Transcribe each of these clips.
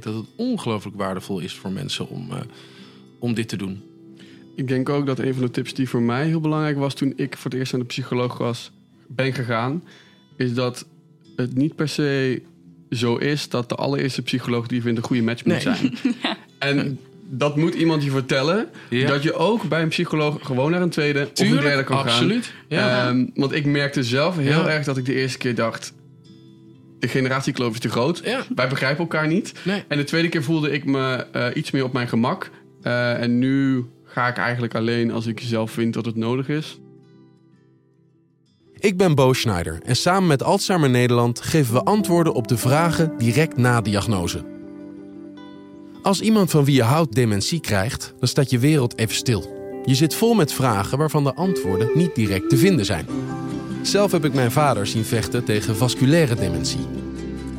denk dat het ongelooflijk waardevol is voor mensen om, eh, om dit te doen. Ik denk ook dat een van de tips die voor mij heel belangrijk was toen ik voor het eerst aan de psycholoog was, ben gegaan, is dat het niet per se zo is dat de allereerste psycholoog die je vindt een goede match moet Nee. zijn. En dat moet iemand je vertellen. Ja. Dat je ook bij een psycholoog gewoon naar een tweede of een derde kan gaan. absoluut. Ja. Ehm, want ik merkte zelf heel erg dat ik de eerste keer dacht... de generatiekloof is te groot. Ja. Wij begrijpen elkaar niet. Nee. En de tweede keer voelde ik me eh, iets meer op mijn gemak. Eh, en nu ga ik eigenlijk alleen als ik zelf vind dat het nodig is. Ik ben Bo Schneider en samen met Alzheimer Nederland geven we antwoorden op de vragen direct na diagnose. Als iemand van wie je houdt dementie krijgt, dan staat je wereld even stil. Je zit vol met vragen waarvan de antwoorden niet direct te vinden zijn. Zelf heb ik mijn vader zien vechten tegen vasculaire dementie.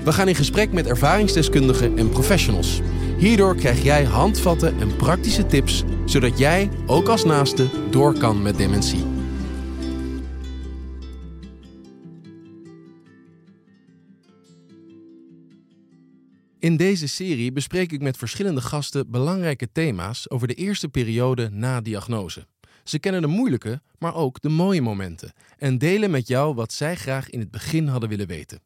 We gaan in gesprek met ervaringsdeskundigen en professionals. Hierdoor krijg jij handvatten en praktische tips, zodat jij, ook als naaste, door kan met dementie. In deze serie bespreek ik met verschillende gasten belangrijke thema's over de eerste periode na diagnose. Ze kennen de moeilijke, maar ook de mooie momenten en delen met jou wat zij graag in het begin hadden willen weten.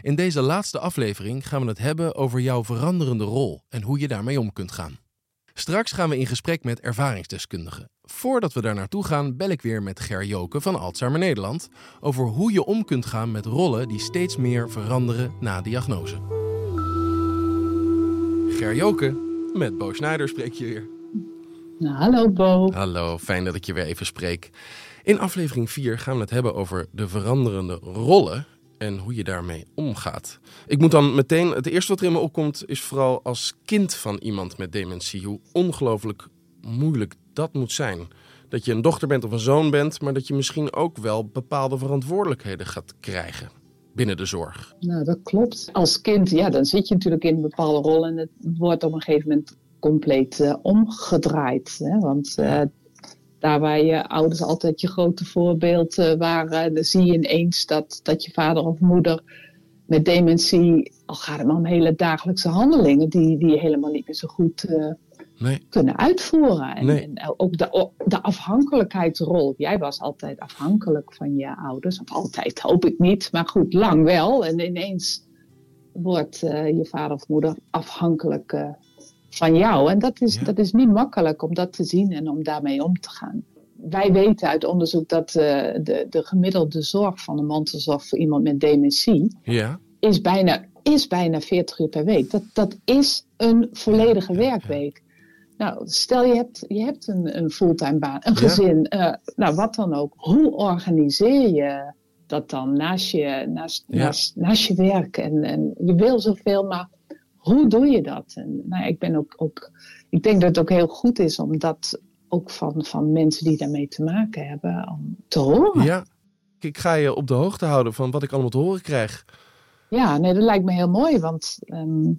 In deze laatste aflevering gaan we het hebben over jouw veranderende rol en hoe je daarmee om kunt gaan. Straks gaan we in gesprek met ervaringsdeskundigen. Voordat we daar naartoe gaan, bel ik weer met Ger Joken van Alzheimer Nederland over hoe je om kunt gaan met rollen die steeds meer veranderen na diagnose. Ger Joken, met Bo Schneider spreek je weer. Nou, hallo Bo. Hallo, fijn dat ik je weer even spreek. In aflevering 4 gaan we het hebben over de veranderende rollen en hoe je daarmee omgaat. Ik moet dan meteen, het eerste wat er in me opkomt is vooral als kind van iemand met dementie, hoe ongelooflijk moeilijk dat moet zijn. Dat je een dochter bent of een zoon bent, maar dat je misschien ook wel bepaalde verantwoordelijkheden gaat krijgen binnen de zorg. Nou, dat klopt. Als kind, ja, dan zit je natuurlijk in een bepaalde rol en het wordt op een gegeven moment compleet eh, omgedraaid. Hè? Want eh, daar waar je ouders altijd je grote voorbeeld eh, waren, dan zie je ineens dat, dat je vader of moeder met dementie, al gaat het maar om hele dagelijkse handelingen, die, die je helemaal niet meer zo goed Nee, kunnen uitvoeren. En, Nee. en ook de, de afhankelijkheidsrol. Jij was altijd afhankelijk van je ouders. Of altijd, hoop ik niet. Maar goed, lang wel. En ineens wordt eh, je vader of moeder afhankelijk eh, van jou. En dat is, Ja. dat is niet makkelijk om dat te zien en om daarmee om te gaan. Wij weten uit onderzoek dat eh, de, de gemiddelde zorg van de mantelzorg voor iemand met dementie ja, is bijna, is bijna 40 uur per week. Dat, dat is een volledige werkweek. Nou, stel je hebt, je hebt een, een fulltime baan, een gezin, eh, nou wat dan ook. Hoe organiseer je dat dan naast je, naast, Ja. naast, naast je werk? En, en je wil zoveel, maar hoe doe je dat? En, nou, ik, ben ook, ook, ik denk dat het ook heel goed is om dat ook van, van mensen die daarmee te maken hebben, om te horen. ja. Ik ga je op de hoogte houden van wat ik allemaal te horen krijg. Ja, nee, dat lijkt me heel mooi, want ehm,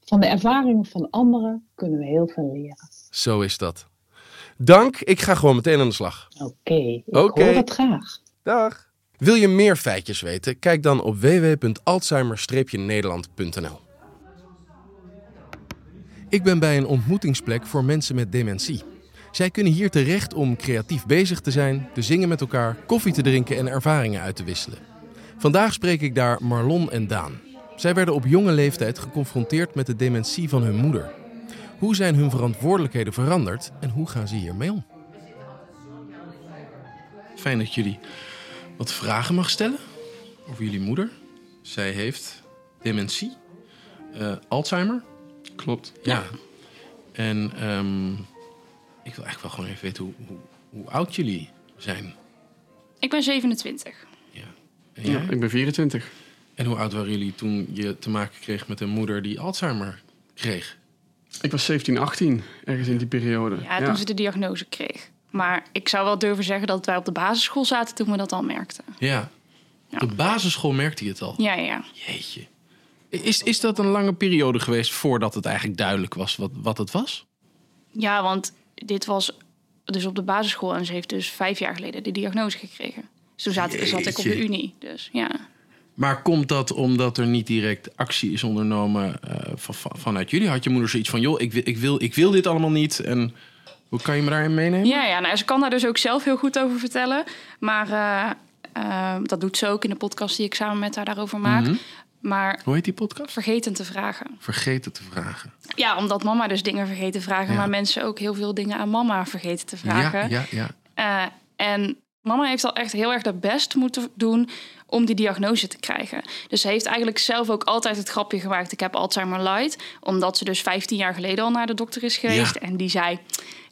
van de ervaringen van anderen kunnen we heel veel leren. Zo is dat. Dank, ik ga gewoon meteen aan de slag. Oké, ik Oké. hoor het graag. Dag. Wil je meer feitjes weten? Kijk dan op www.alzheimer-nederland.nl. Ik ben bij een ontmoetingsplek voor mensen met dementie. Zij kunnen hier terecht om creatief bezig te zijn, te zingen met elkaar, koffie te drinken en ervaringen uit te wisselen. Vandaag spreek ik daar Marlon en Daan. Zij werden op jonge leeftijd geconfronteerd met de dementie van hun moeder. Hoe zijn hun verantwoordelijkheden veranderd en hoe gaan ze hiermee om? Fijn dat jullie wat vragen mag stellen over jullie moeder. Zij heeft dementie, eh, Alzheimer. Klopt. Ja. En ehm, ik wil eigenlijk wel gewoon even weten hoe, hoe, hoe oud jullie zijn. Ik ben 27. Ja. En, Ja, jij? ik ben 24. en hoe oud waren jullie toen je te maken kreeg met een moeder die Alzheimer kreeg? Ik was 17, 18, ergens in die periode. Ja, toen ze de diagnose kreeg. Maar ik zou wel durven zeggen dat wij op de basisschool zaten toen we dat al merkten. Ja. Ja. Op de basisschool merkte je het al. Ja, ja. Jeetje. Is, is dat een lange periode geweest voordat het eigenlijk duidelijk was wat, wat het was? Ja, want dit was dus op de basisschool en ze heeft dus vijf jaar geleden de diagnose gekregen. Dus toen zat, zat ik op de unie. Dus ja. Maar komt dat omdat er niet direct actie is ondernomen eh, van, van- vanuit jullie? Had je moeder zoiets van, joh, ik wil, ik, wil, ik wil dit allemaal niet. En hoe kan je me daarin meenemen? Ja, ja nou, ze kan daar dus ook zelf heel goed over vertellen. Maar eh, eh, dat doet ze ook in de podcast die ik samen met haar daarover maak. Mhm. Maar Hoe heet die podcast? vergeten te vragen. Vergeten te vragen. Ja, omdat mama dus dingen vergeten te vragen. Ja. Maar mensen ook heel veel dingen aan mama vergeten te vragen. Ja, ja, ja. Eh, en mama heeft al echt heel erg haar best moeten doen om die diagnose te krijgen. Dus ze heeft eigenlijk zelf ook altijd het grapje gemaakt: ik heb Alzheimer light, omdat ze dus 15 jaar geleden al naar de dokter is geweest Ja. en die zei: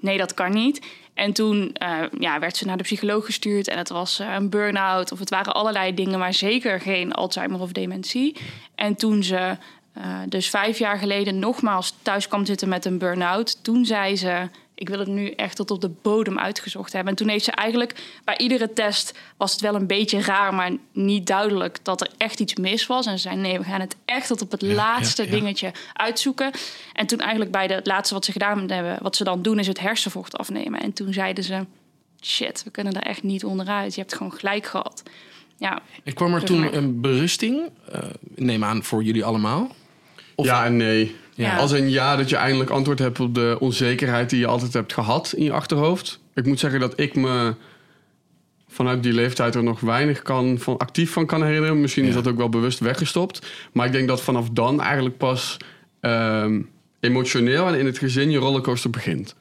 nee, dat kan niet. En toen eh, ja, werd ze naar de psycholoog gestuurd en het was eh, een burn-out of het waren allerlei dingen, maar zeker geen Alzheimer of dementie. En toen ze eh, dus vijf jaar geleden nogmaals thuis kwam zitten met een burn-out, toen zei ze: ik wil het nu echt tot op de bodem uitgezocht hebben. En toen heeft ze eigenlijk bij iedere test was het wel een beetje raar, maar niet duidelijk dat er echt iets mis was. En ze zei: nee, we gaan het echt tot op het laatste ja, ja. dingetje uitzoeken. En toen eigenlijk bij de het laatste wat ze gedaan hebben, wat ze dan doen, is het hersenvocht afnemen. En toen zeiden ze: shit, we kunnen daar echt niet onderuit. Je hebt gewoon gelijk gehad. Ja, En kwam er toen maar- een berusting? eh, neem aan voor jullie allemaal. Of- ja en nee. Ja. Als een ja dat je eindelijk antwoord hebt op de onzekerheid die je altijd hebt gehad in je achterhoofd. Ik moet zeggen dat ik me vanuit die leeftijd er nog weinig kan, van, actief van kan herinneren. Misschien is dat ook wel bewust weggestopt. Maar ik denk dat vanaf dan eigenlijk pas ehm, emotioneel en in het gezin je rollercoaster begint.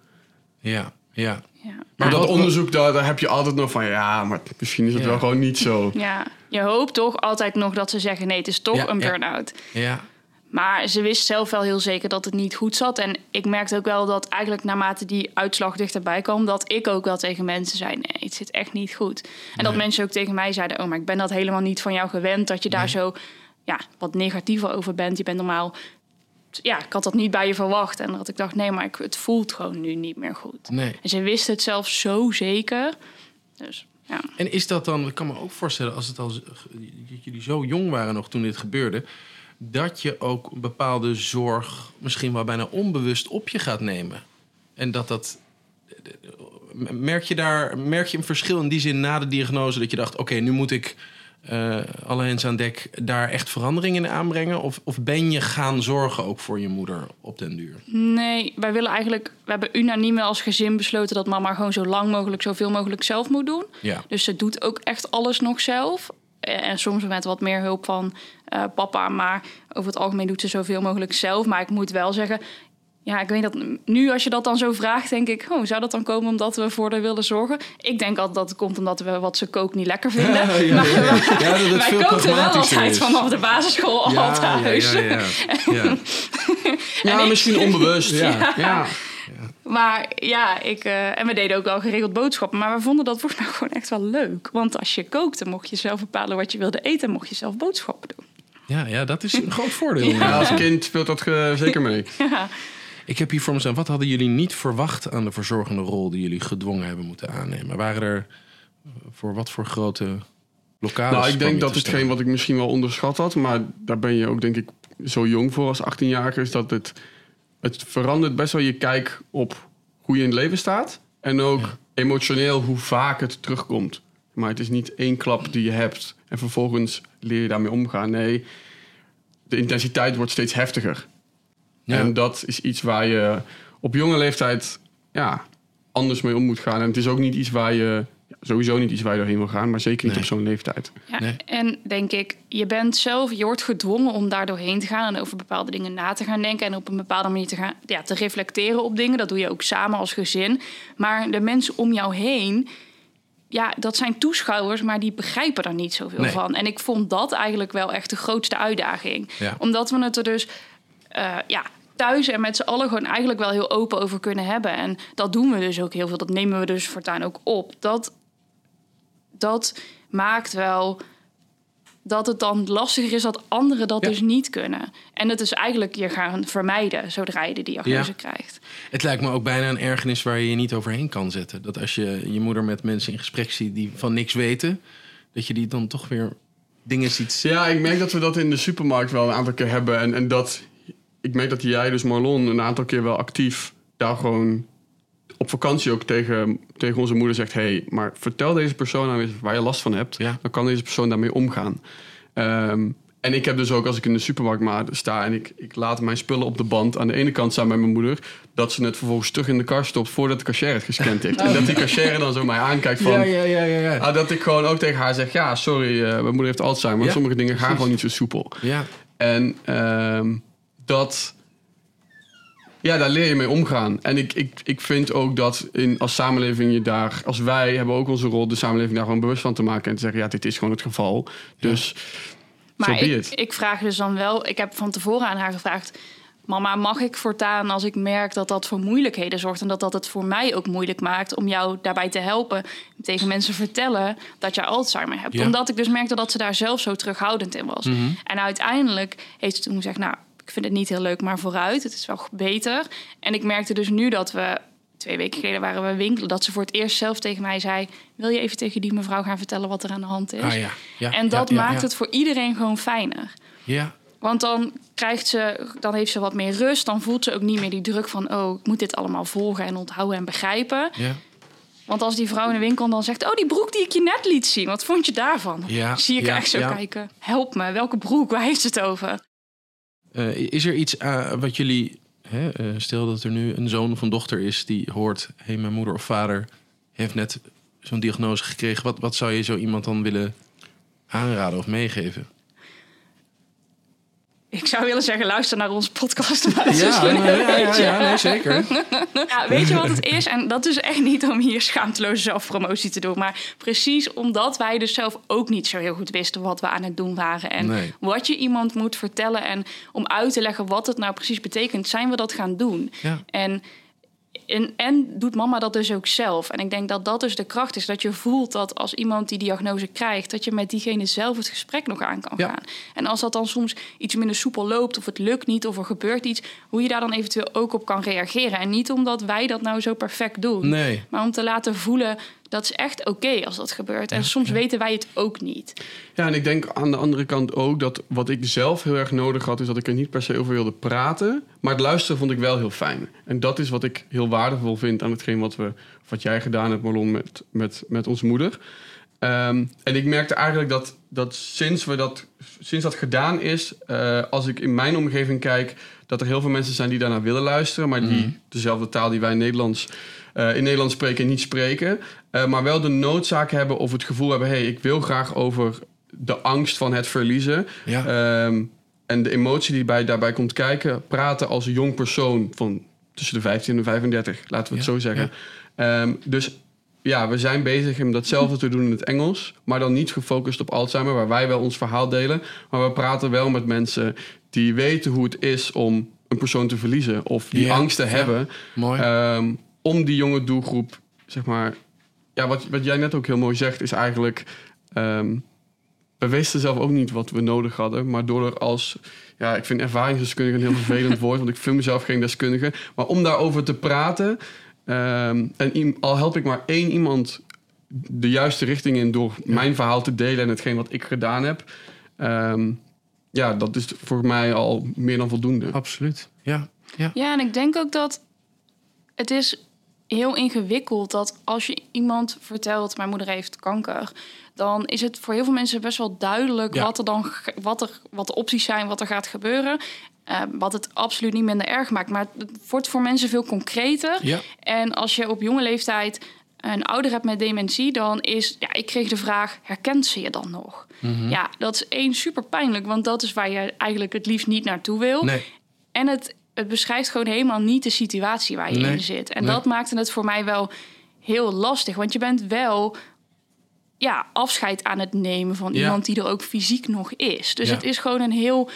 Ja, ja. ja. Maar dat onderzoek, daar, daar heb je altijd nog van... ja, maar misschien is het Ja. wel gewoon niet zo. ja, je hoopt toch altijd nog dat ze zeggen: nee, het is toch Ja, een ja. burn-out. ja. Maar ze wist zelf wel heel zeker dat het niet goed zat. En ik merkte ook wel dat eigenlijk naarmate die uitslag dichterbij kwam... dat ik ook wel tegen mensen zei, nee, het zit echt niet goed. En dat mensen ook tegen mij zeiden... oh, maar ik ben dat helemaal niet van jou gewend... dat je daar zo ja, wat negatiever over bent. Je bent normaal... Ja, ik had dat niet bij je verwacht. En dat ik dacht, nee, maar ik, het voelt gewoon nu niet meer goed. Nee. En ze wist het zelf zo zeker. Dus ja. En is dat dan, ik kan me ook voorstellen, als het al, jullie zo jong waren nog toen dit gebeurde, dat je ook een bepaalde zorg misschien wel bijna onbewust op je gaat nemen. En dat dat. Merk je daar merk je een verschil in die zin na de diagnose dat je dacht: oké, nu moet ik eh, alle hens aan dek daar echt verandering in aanbrengen? Of, of ben je gaan zorgen ook voor je moeder op den duur? Nee, wij willen eigenlijk... We hebben unaniem als gezin besloten... dat mama gewoon zo lang mogelijk, zoveel mogelijk zelf moet doen. Ja. Dus ze doet ook echt alles nog zelf. Eh, En soms met wat meer hulp van eh, papa. Maar over het algemeen doet ze zoveel mogelijk zelf. Maar ik moet wel zeggen... Ja, ik weet dat nu als je dat dan zo vraagt, denk ik... Oh, zou dat dan komen omdat we voor haar willen zorgen? Ik denk altijd dat het komt omdat we wat ze kookt niet lekker vinden. Ja, ja, maar ja. Ja, dat het wij veel kookten wel altijd is. vanaf de basisschool al thuis. ja, ja, ja. ja. Ja, ik- misschien onbewust. Ja. Maar ja, ik, eh, en we deden ook wel geregeld boodschappen. Maar we vonden dat volgens mij gewoon echt wel leuk. Want als je kookte, mocht je zelf bepalen wat je wilde eten. En mocht je zelf boodschappen doen. Ja, ja, dat is een groot voordeel. Ja, als kind speelt dat ge- zeker mee. Ja. Ik heb hier voor me staan. Wat hadden jullie niet verwacht aan de verzorgende rol die jullie gedwongen hebben moeten aannemen? Waren er eh, voor wat voor grote lokale Nou, ik denk dat te hetgeen wat ik misschien wel onderschat had, maar daar ben je ook denk ik zo jong voor als 18-jarige, is dat het, het verandert best wel je kijk op hoe je in het leven staat. En ook Ja. emotioneel hoe vaak het terugkomt. Maar het is niet één klap die je hebt en vervolgens leer je daarmee omgaan. Nee, de intensiteit wordt steeds heftiger. Ja. En dat is iets waar je op jonge leeftijd ja, anders mee om moet gaan. En het is ook niet iets waar je, sowieso niet iets waar je doorheen wil gaan, maar zeker niet Nee. op zo'n leeftijd. Ja, Nee. En denk ik, je bent zelf, je wordt gedwongen om daar doorheen te gaan en over bepaalde dingen na te gaan denken en op een bepaalde manier te, gaan, ja, te reflecteren op dingen. Dat doe je ook samen als gezin. Maar de mensen om jou heen, ja, dat zijn toeschouwers, maar die begrijpen er niet zoveel Nee. van. En ik vond dat eigenlijk wel echt de grootste uitdaging. Ja. Omdat we het er dus eh, ja, thuis en met z'n allen gewoon eigenlijk wel heel open over kunnen hebben. En dat doen we dus ook heel veel. Dat nemen we dus voortaan ook op. Dat, dat maakt wel dat het dan lastiger is dat anderen dat Ja. dus niet kunnen. En het is eigenlijk je gaan vermijden zodra je de diagnose Ja. krijgt. Het lijkt me ook bijna een ergernis waar je je niet overheen kan zetten. Dat als je je moeder met mensen in gesprek ziet die van niks weten, dat je die dan toch weer dingen ziet. Ja, ik merk dat we dat in de supermarkt wel een aantal keer hebben. En, en dat, ik merk dat jij, dus Marlon, een aantal keer wel actief daar gewoon op vakantie ook tegen, tegen onze moeder zegt: hey, maar vertel deze persoon nou eens waar je last van hebt. Ja. Dan kan deze persoon daarmee omgaan. Ehm, en ik heb dus ook als ik in de supermarkt maar sta en ik, ik laat mijn spullen op de band aan de ene kant staan bij mijn moeder, dat ze het vervolgens terug in de kar stopt voordat de cashier het gescand heeft. En dat die cashier dan zo mij aankijkt van, Ja, ja, ja, ja. ja. ah, dat ik gewoon ook tegen haar zeg, ja, sorry, eh, mijn moeder heeft Alzheimer, Ja, sommige dingen gaan gewoon niet zo soepel. ja. En ehm, dat. Ja, daar leer je mee omgaan. En ik, ik, ik vind ook dat in, als samenleving je daar, als wij hebben ook onze rol, de samenleving daar gewoon bewust van te maken en te zeggen, ja, dit is gewoon het geval. Dus, Maar so be ik, ik vraag dus dan wel, ik heb van tevoren aan haar gevraagd. Mama, mag ik voortaan als ik merk dat dat voor moeilijkheden zorgt en dat dat het voor mij ook moeilijk maakt om jou daarbij te helpen, tegen mensen vertellen dat je Alzheimer hebt? Ja. Omdat ik dus merkte dat ze daar zelf zo terughoudend in was. En uiteindelijk heeft ze toen gezegd, nou, ik vind het niet heel leuk, maar vooruit, het is wel beter. En ik merkte dus nu dat we twee weken geleden waren we winkelen, dat ze voor het eerst zelf tegen mij zei: Wil je even tegen die mevrouw gaan vertellen wat er aan de hand is? Ah, ja. Ja, en dat ja, maakt het voor iedereen gewoon fijner. Ja, Want dan krijgt ze, dan heeft ze wat meer rust. Dan voelt ze ook niet meer die druk van: oh, ik moet dit allemaal volgen en onthouden en begrijpen. ja. Want als die vrouw in de winkel dan zegt: oh, die broek die ik je net liet zien, wat vond je daarvan? Ja, Zie ik echt zo kijken: help me, welke broek? Waar heeft ze het over? Eh, is er iets eh, wat jullie... Hè, eh, stel dat er nu een zoon of een dochter is die hoort... hé, hey, mijn moeder of vader heeft net zo'n diagnose gekregen. Wat, wat zou je zo iemand dan willen aanraden of meegeven? Ik zou willen zeggen: luister naar onze podcast. Maar is Ja, ja, ja, ja, nee, zeker. Ja, weet je wat het is? En dat is echt niet om hier schaamteloze zelfpromotie te doen. Maar precies omdat wij dus zelf ook niet zo heel goed wisten wat we aan het doen waren. En Nee. wat je iemand moet vertellen. En om uit te leggen wat het nou precies betekent, zijn we dat gaan doen. Ja. En, en, en doet mama dat dus ook zelf. En ik denk dat dat dus de kracht is. Dat je voelt dat als iemand die diagnose krijgt... dat je met diegene zelf het gesprek nog aan kan Ja. gaan. En als dat dan soms iets minder soepel loopt... of het lukt niet of er gebeurt iets... hoe je daar dan eventueel ook op kan reageren. En niet omdat wij dat nou zo perfect doen. Nee. Maar om te laten voelen... dat is echt oké als dat gebeurt. En soms weten wij het ook niet. Ja, en ik denk aan de andere kant ook dat wat ik zelf heel erg nodig had, is dat ik er niet per se over wilde praten. Maar het luisteren vond ik wel heel fijn. En dat is wat ik heel waardevol vind aan hetgeen wat, we, wat jij gedaan hebt, Marlon, met, met, met onze moeder. Ehm, en ik merkte eigenlijk dat, dat, sinds, we dat sinds dat gedaan is, eh, als ik in mijn omgeving kijk, dat er heel veel mensen zijn die daarnaar willen luisteren, maar die dezelfde taal die wij in Nederlands, eh, in Nederland spreken niet spreken. Eh, maar wel de noodzaak hebben of het gevoel hebben: hé, hey, ik wil graag over de angst van het verliezen. Ja. Ehm, en de emotie die bij, daarbij komt kijken, praten als een jong persoon van tussen de 15 en 35, laten we het Ja, zo zeggen. Ehm, dus ja, we zijn bezig om datzelfde te doen in het Engels, maar dan niet gefocust op Alzheimer, waar wij wel ons verhaal delen. Maar we praten wel met mensen die weten hoe het is om een persoon te verliezen of die Ja, angst te ja. hebben. Mooi. Ehm, om die jonge doelgroep, zeg maar. Ja, wat, wat jij net ook heel mooi zegt, is eigenlijk. ehm, we wisten zelf ook niet wat we nodig hadden. Maar door er als. Ja, ik vind ervaringsdeskundige een heel vervelend woord, want ik vind mezelf geen deskundige. Maar om daarover te praten. ehm, en al help ik maar één iemand de juiste richting in door mijn verhaal te delen en hetgeen wat ik gedaan heb. ehm, ja, dat is voor mij al meer dan voldoende. Absoluut. Ja. ja. Ja, en ik denk ook dat het is heel ingewikkeld dat als je iemand vertelt, mijn moeder heeft kanker, dan is het voor heel veel mensen best wel duidelijk Ja. wat er dan wat er wat de opties zijn, wat er gaat gebeuren. Eh, wat het absoluut niet minder erg maakt. Maar het wordt voor mensen veel concreter. Ja. En als je op jonge leeftijd een ouder hebt met dementie, dan is, ja, ik kreeg de vraag, herkent ze je dan nog? Mhm. Ja, dat is één super pijnlijk, want dat is waar je eigenlijk het liefst niet naartoe wil. Nee. En het, het beschrijft gewoon helemaal niet de situatie waar je Nee, in zit. En nee. dat maakte het voor mij wel heel lastig. Want je bent wel ja, afscheid aan het nemen van Ja. iemand die er ook fysiek nog is. Dus Ja. het is gewoon een heel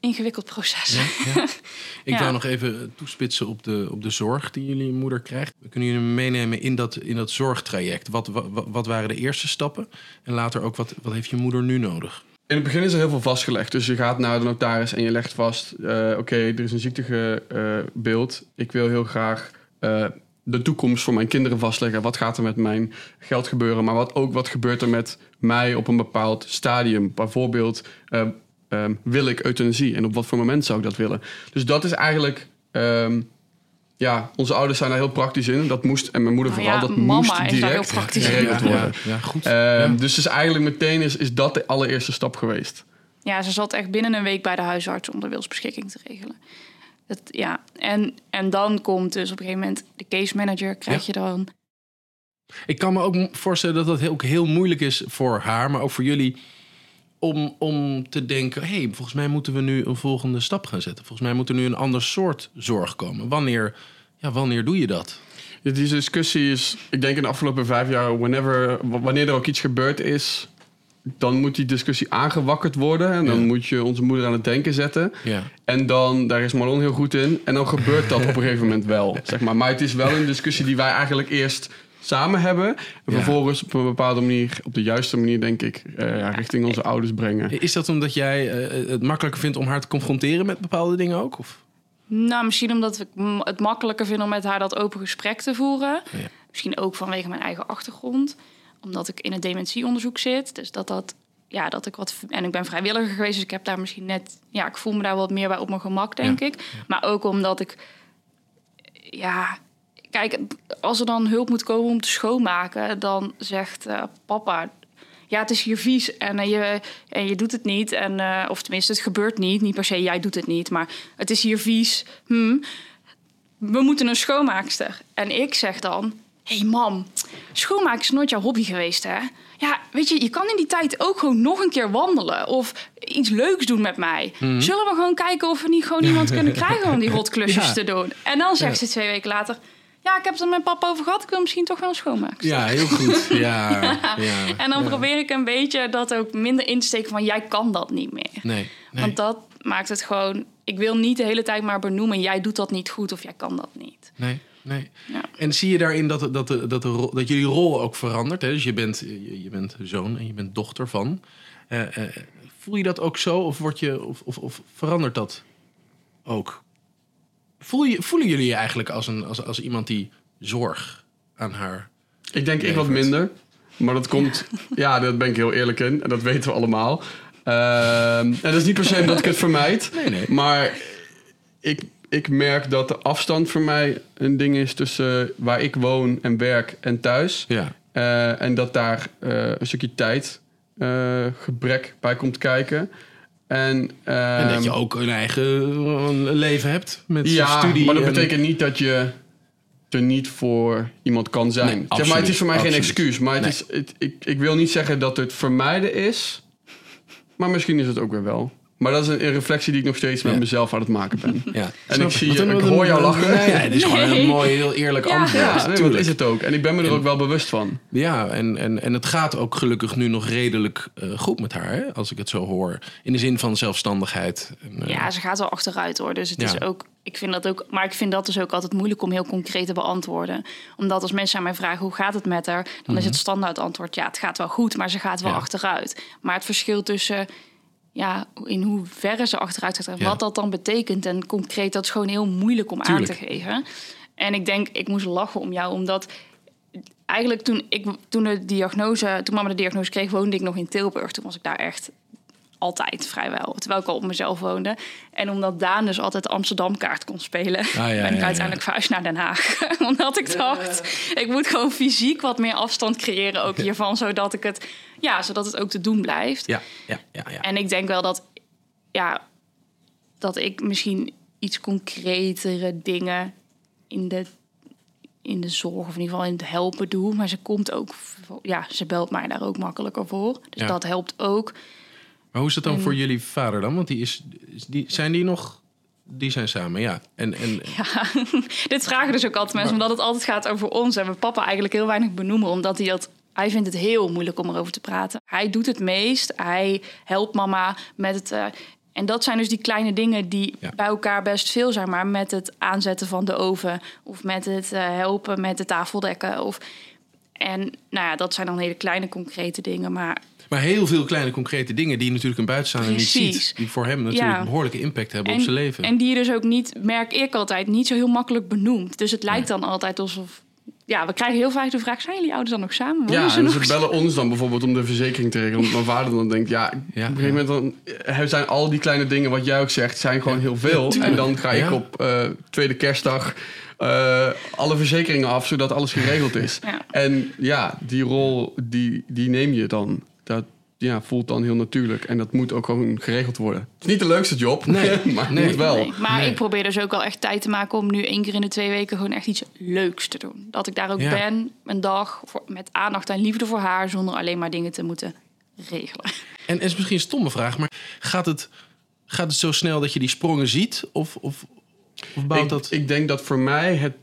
ingewikkeld proces. Ja. Ik wou nog even toespitsen op de, op de zorg die jullie moeder krijgt. We kunnen jullie meenemen in dat, in dat zorgtraject. Wat, wat, wat waren de eerste stappen? En later ook, wat, wat heeft je moeder nu nodig? In het begin is er heel veel vastgelegd. Dus je gaat naar de notaris en je legt vast... eh, oké, er is een ziektebeeld. ik wil heel graag eh, de toekomst voor mijn kinderen vastleggen. Wat gaat er met mijn geld gebeuren? Maar wat, ook wat gebeurt er met mij op een bepaald stadium? Bijvoorbeeld, eh, wil ik euthanasie? En op wat voor moment zou ik dat willen? Dus dat is eigenlijk... ehm, ja, onze ouders zijn daar heel praktisch in. Dat moest, en mijn moeder Nou vooral, ja, dat mama moest is daar direct heel praktisch in. geregeld ja, worden. ja, ja, goed. Ehm, Ja. Dus dus eigenlijk meteen is, is dat de allereerste stap geweest. Ja, ze zat echt binnen een week bij de huisarts om de wilsbeschikking te regelen. Dat, ja. en, en dan komt dus op een gegeven moment de case manager, krijg je dan. Ik kan me ook voorstellen dat dat ook heel moeilijk is voor haar, maar ook voor jullie. Om, om te denken, hé, hey, volgens mij moeten we nu een volgende stap gaan zetten. Volgens mij moet er nu een ander soort zorg komen. Wanneer, ja, wanneer doe je dat? Ja, Die discussie is, ik denk in de afgelopen vijf jaar, whenever, wanneer er ook iets gebeurd is, dan moet die discussie aangewakkerd worden. En dan Ja. moet je onze moeder aan het denken zetten. Ja. En dan, daar is Marlon heel goed in. En dan gebeurt dat op een gegeven moment wel. Zeg maar. maar het is wel een discussie die wij eigenlijk eerst samen hebben. En Ja. vervolgens op een bepaalde manier, op de juiste manier denk ik, eh, ja, richting onze ouders brengen. Is dat omdat jij eh, het makkelijker vindt om haar te confronteren met bepaalde dingen ook? Of? Nou, misschien omdat ik het makkelijker vind om met haar dat open gesprek te voeren. Ja. Misschien ook vanwege mijn eigen achtergrond. Omdat ik in het dementieonderzoek zit. Dus dat dat. Ja, dat ik wat. En ik ben vrijwilliger geweest, dus ik heb daar misschien net. Ja, ik voel me daar wat meer bij op mijn gemak, denk Ja, ik. Maar ook omdat ik. Ja. Kijk, als er dan hulp moet komen om te schoonmaken, dan zegt eh, papa. Ja, het is hier vies en, eh, je, en je doet het niet. En, eh, of tenminste, het gebeurt niet. Niet per se, jij doet het niet. Maar het is hier vies. Hm. We moeten een schoonmaakster. En ik zeg dan... Hé hey mam, schoonmaken is nooit jouw hobby geweest, hè? Ja, weet je, je kan in die tijd ook gewoon nog een keer wandelen. Of iets leuks doen met mij. Mhm. Zullen we gewoon kijken of we niet gewoon iemand kunnen krijgen om die rotklusjes Ja. te doen? En dan zegt ze twee weken later... Ja, ik heb het er met papa over gehad. Ik wil misschien toch wel een schoonmaakster. Ja, heel goed. Ja, ja. En dan ja. probeer ik een beetje dat ook minder in te steken van... jij kan dat niet meer. Nee, nee. Want dat maakt het gewoon... Ik wil niet de hele tijd maar benoemen... jij doet dat niet goed of jij kan dat niet. Nee, nee. Ja. En zie je daarin dat, dat, dat, de rol, dat jullie rol ook verandert? Hè? Dus je bent, je, je bent zoon en je bent dochter van. Eh, eh, voel je dat ook zo of, word je, of, of, of verandert dat ook? Voel je, voelen jullie je eigenlijk als, een, als, als iemand die zorg aan haar... Ik denk ik wat minder. Maar dat komt, ja, daar ben ik heel eerlijk in. En dat weten we allemaal. Ehm, en dat is niet per se omdat ik het vermijd. Nee, nee. Maar ik, ik merk dat de afstand voor mij een ding is tussen waar ik woon en werk en thuis. Ja. Eh, en dat daar eh, een stukje tijd eh, gebrek bij komt kijken. En, En dat ehm, je ook een eigen leven hebt met ja, studie. maar dat en- betekent niet dat je er niet voor iemand kan zijn. Nee, zeg maar, het is voor mij geen excuus. Maar het Nee. is, het, ik, ik wil niet zeggen dat het vermijden is. Maar misschien is het ook weer wel. Maar dat is een, een reflectie die ik nog steeds met Ja. mezelf aan het maken ben. Ja. En ik zie je- ik hoor jou lachen. Nee, het is gewoon een mooi, heel eerlijk Ja. antwoord. Ja, nee, dat is het ook. En ik ben me er En- ook wel bewust van. Ja, en, en, en het gaat ook gelukkig nu nog redelijk eh, goed met haar, hè? als ik het zo hoor. In de zin van zelfstandigheid. En, eh, Ja, ze gaat wel achteruit hoor. Dus het Ja. is ook, ik vind dat ook, maar ik vind dat dus ook altijd moeilijk om heel concreet te beantwoorden. Omdat als mensen aan mij vragen hoe gaat het met haar, dan is het standaard antwoord ja, het gaat wel goed, maar ze gaat wel Mhm. Ja. achteruit. Maar het verschil tussen ja, in hoeverre ze achteruit gaat en Ja. wat dat dan betekent en concreet, dat is gewoon heel moeilijk om Tuurlijk. aan te geven. En ik denk, ik moest lachen om jou, omdat eigenlijk toen ik toen de diagnose, toen mama de diagnose kreeg, woonde ik nog in Tilburg. Toen was ik daar echt altijd vrijwel, terwijl ik al op mezelf woonde. En omdat Daan dus altijd de Amsterdam-kaart kon spelen, ja, ben ik ja, ja. uiteindelijk verhuisd naar Den Haag. omdat ik dacht, ik moet gewoon fysiek wat meer afstand creëren ook hiervan, zodat ik het, ja, zodat het ook te doen blijft. ja, ja, ja, ja. En ik denk wel dat, ja, dat ik misschien iets concretere dingen in de, in de zorg, of in ieder geval in het helpen doe. Maar ze komt ook, ja, ze belt mij daar ook makkelijker voor. Dus Ja. dat helpt ook. Maar hoe is het dan En- voor jullie vader dan? Want die is, die, zijn die nog... Die zijn samen, ja. En, en, Ja, dit vragen dus ook altijd mensen, omdat het altijd gaat over ons. En we papa eigenlijk heel weinig benoemen, omdat hij dat... Hij vindt het heel moeilijk om erover te praten. Hij doet het meest. Hij helpt mama met het... eh, en dat zijn dus die kleine dingen die Ja. bij elkaar best veel zijn. Maar met het aanzetten van de oven. Of met het eh, helpen met de tafeldekken. Of, en nou ja, dat zijn dan hele kleine concrete dingen. Maar maar heel veel kleine concrete dingen die natuurlijk een buitenstaander niet ziet. Die voor hem natuurlijk Ja. een behoorlijke impact hebben en, op zijn leven. En die je dus ook niet, merk ik altijd, niet zo heel makkelijk benoemt. Dus het lijkt dan altijd alsof ja, we krijgen heel vaak de vraag: zijn jullie ouders dan nog samen? Ja, ze en nog ze bellen ons dan bijvoorbeeld om de verzekering te regelen. Omdat mijn vader dan denkt, ja, Ja, op een gegeven moment dan zijn al die kleine dingen wat jij ook zegt, zijn gewoon heel veel. en dan ga ik op eh, tweede kerstdag eh, alle verzekeringen af, zodat alles geregeld is. En ja, die rol, die, die neem je dan. Dat ja, voelt dan heel natuurlijk. En dat moet ook gewoon geregeld worden. Het is niet de leukste job, Nee. maar het Nee. moet wel. Nee, maar Nee. ik probeer dus ook wel echt tijd te maken om nu één keer in de twee weken gewoon echt iets leuks te doen. Dat ik daar ook Ja. ben, een dag voor, met aandacht en liefde voor haar, zonder alleen maar dingen te moeten regelen. En het is misschien een stomme vraag, maar gaat het, gaat het zo snel dat je die sprongen ziet? Of, of, of bouwt Ik, dat... ik denk dat voor mij het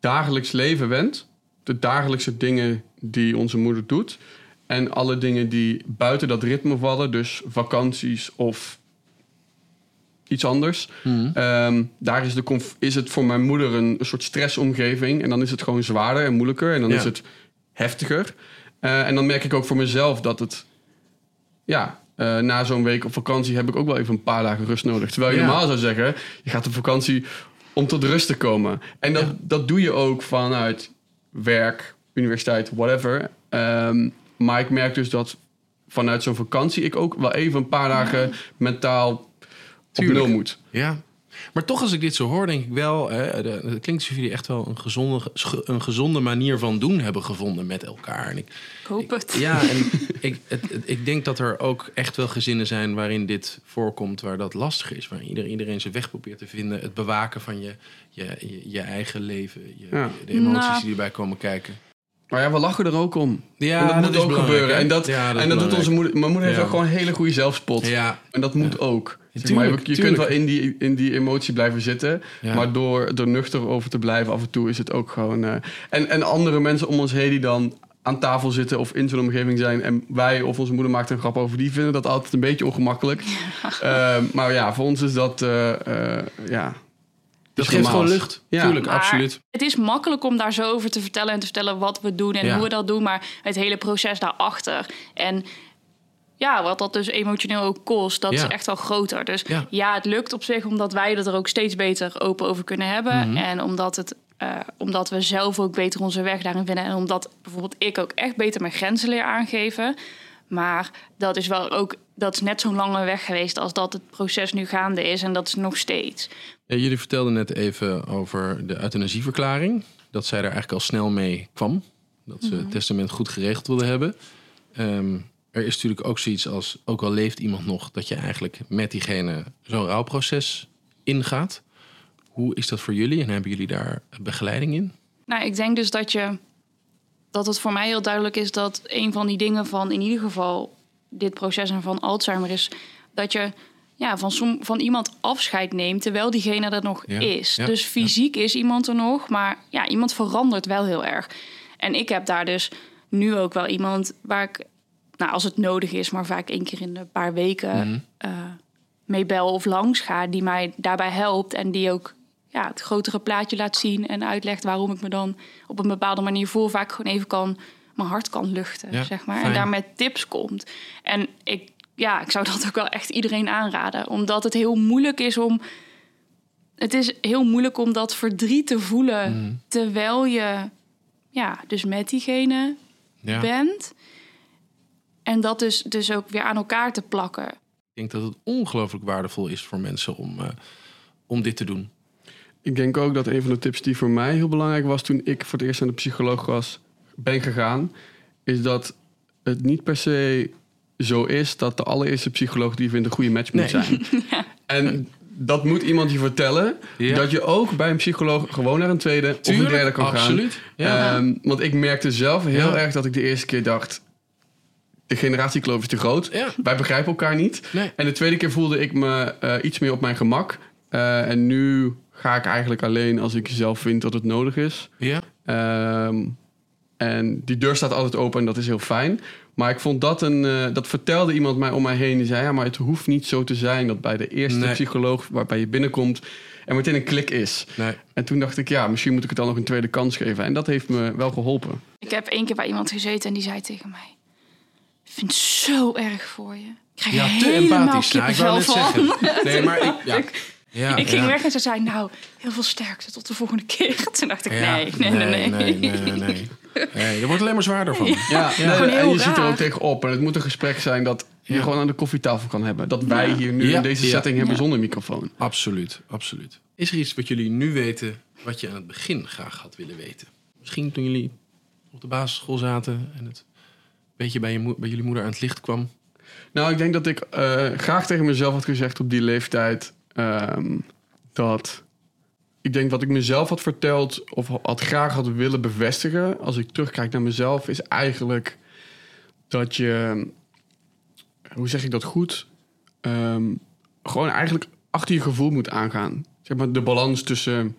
dagelijks leven went. De dagelijkse dingen die onze moeder doet. En alle dingen die buiten dat ritme vallen. Dus vakanties of iets anders. Mhm. Ehm, daar is, de conf- is het voor mijn moeder een, een soort stressomgeving. En dan is het gewoon zwaarder en moeilijker. En dan Ja. is het heftiger. Eh, en dan merk ik ook voor mezelf dat het... Ja, eh, na zo'n week op vakantie heb ik ook wel even een paar dagen rust nodig. Terwijl je Ja. normaal zou zeggen... je gaat op vakantie om tot rust te komen. En dat, Ja. dat doe je ook vanuit werk, universiteit, whatever. Ehm, maar ik merk dus dat vanuit zo'n vakantie... ik ook wel even een paar dagen mentaal op Tuurlijk. nul moet. Ja. Maar toch, als ik dit zo hoor, denk ik wel... Hè, de- het klinkt alsof jullie echt wel een gezonde, een gezonde manier van doen hebben gevonden met elkaar. En ik, Ik hoop het. Ja, en ik, het, het- ik denk dat er ook echt wel gezinnen zijn waarin dit voorkomt, waar dat lastig is. Waar iedereen, iedereen zijn weg probeert te vinden. Het bewaken van je, je, je, je eigen leven, je, Ja. de emoties Nou. die erbij komen kijken. Maar ja, we lachen er ook om. Ja, en dat, moet is ook gebeuren. hè? En dat, Ja, en dat doet onze moeder. Mijn moeder heeft ook gewoon een hele goede zelfspot. Ja, En dat moet ook. Zeg Tuurlijk, maar, je je tuurlijk. kunt wel in die, in die emotie blijven zitten. Ja. Maar door er nuchter over te blijven af en toe is het ook gewoon... eh, en, en andere mensen om ons heen die dan aan tafel zitten of in zo'n omgeving zijn... en wij of onze moeder maakt een grap over, die vinden dat altijd een beetje ongemakkelijk. Eh, maar ja, voor ons is dat... eh, eh, ja, dat geeft gewoon lucht. Ja. Tuurlijk, Maar absoluut. Het is makkelijk om daar zo over te vertellen en te vertellen wat we doen en Ja. hoe we dat doen, maar het hele proces daarachter. En ja, wat dat dus emotioneel ook kost, dat Ja. is echt wel groter. Dus Ja. ja. het lukt op zich omdat wij het er ook steeds beter open over kunnen hebben. Mhm. En omdat, het, eh, omdat we zelf ook beter onze weg daarin vinden. En omdat bijvoorbeeld ik ook echt beter mijn grenzen leer aangeven. Maar dat is wel ook, dat is net zo'n lange weg geweest als dat het proces nu gaande is. En dat is nog steeds. Ja, jullie vertelden net even over de euthanasieverklaring. Dat zij er eigenlijk al snel mee kwam. Dat ze het testament goed geregeld wilde hebben. Ehm, er is natuurlijk ook zoiets als, ook al leeft iemand nog, dat je eigenlijk met diegene zo'n rouwproces ingaat. Hoe is dat voor jullie en hebben jullie daar begeleiding in? Nou, ik denk dus dat je dat het voor mij heel duidelijk is dat een van die dingen van in ieder geval dit proces en van Alzheimer is dat je ja, van, som, van iemand afscheid neemt terwijl diegene er nog Ja, is. ja, dus fysiek is iemand er nog, maar ja, iemand verandert wel heel erg. En ik heb daar dus nu ook wel iemand waar ik, nou, als het nodig is, maar vaak één keer in een paar weken eh, mee bel of langs ga, die mij daarbij helpt en die ook ja, het grotere plaatje laat zien en uitlegt waarom ik me dan op een bepaalde manier voel. Vaak gewoon even kan, mijn hart kan luchten, Ja, zeg maar. fijn. En daar met tips komt. En ik, ja, ik zou dat ook wel echt iedereen aanraden. Omdat het heel moeilijk is om... Het is heel moeilijk om dat verdriet te voelen... Mhm. terwijl je ja, dus met diegene Ja. bent. En dat dus, dus ook weer aan elkaar te plakken. Ik denk dat het ongelooflijk waardevol is voor mensen om, eh, om dit te doen. Ik denk ook dat een van de tips die voor mij heel belangrijk was toen ik voor het eerst aan de psycholoog was, ben gegaan, is dat het niet per se zo is dat de allereerste psycholoog die je vindt een goede match moet Nee. zijn. En dat moet iemand je vertellen. Ja. Dat je ook bij een psycholoog gewoon naar een tweede of een derde kan gaan. absoluut. Ja. Ehm, want ik merkte zelf heel Ja. erg dat ik de eerste keer dacht... de generatiekloof is te groot. Ja. Wij begrijpen elkaar niet. Nee. En de tweede keer voelde ik me eh, iets meer op mijn gemak. Eh, en nu ga ik eigenlijk alleen als ik zelf vind dat het nodig is. ja. Ehm, en die deur staat altijd open en dat is heel fijn. Maar ik vond dat een... eh, dat vertelde iemand mij om mij heen. Die zei, ja, maar het hoeft niet zo te zijn... dat bij de eerste Nee. psycholoog waarbij je binnenkomt... er meteen een klik is. Nee. En toen dacht ik, ja, misschien moet ik het dan nog een tweede kans geven. En dat heeft me wel geholpen. Ik heb één keer bij iemand gezeten en die zei tegen mij... Ik vind het zo erg voor je. Ik krijg Ja, te helemaal empathisch. Nou, ik wou net van. zeggen. Nee, maar ik, ja. Ja, ik ging ja. weg en ze zei, nou, heel veel sterkte tot de volgende keer. Toen dacht ik, Ja, nee, nee, nee, nee. nee, nee, nee. Nee, er wordt alleen maar zwaarder van. Ja, en je ziet er ook tegenop. En het moet een gesprek zijn dat je gewoon aan de koffietafel kan hebben. Dat wij hier nu Ja. in deze Ja. setting hebben Ja. zonder microfoon. Absoluut, absoluut. Is er iets wat jullie nu weten wat je aan het begin graag had willen weten? Misschien toen jullie op de basisschool zaten en het een beetje bij, je bij jullie moeder aan het licht kwam. Nou, ik denk dat ik eh, graag tegen mezelf had gezegd op die leeftijd... ehm, dat ik denk wat ik mezelf had verteld... of had graag had willen bevestigen... als ik terugkijk naar mezelf... is eigenlijk dat je... Hoe zeg ik dat goed? Ehm, gewoon eigenlijk achter je gevoel moet aangaan. Zeg maar de balans tussen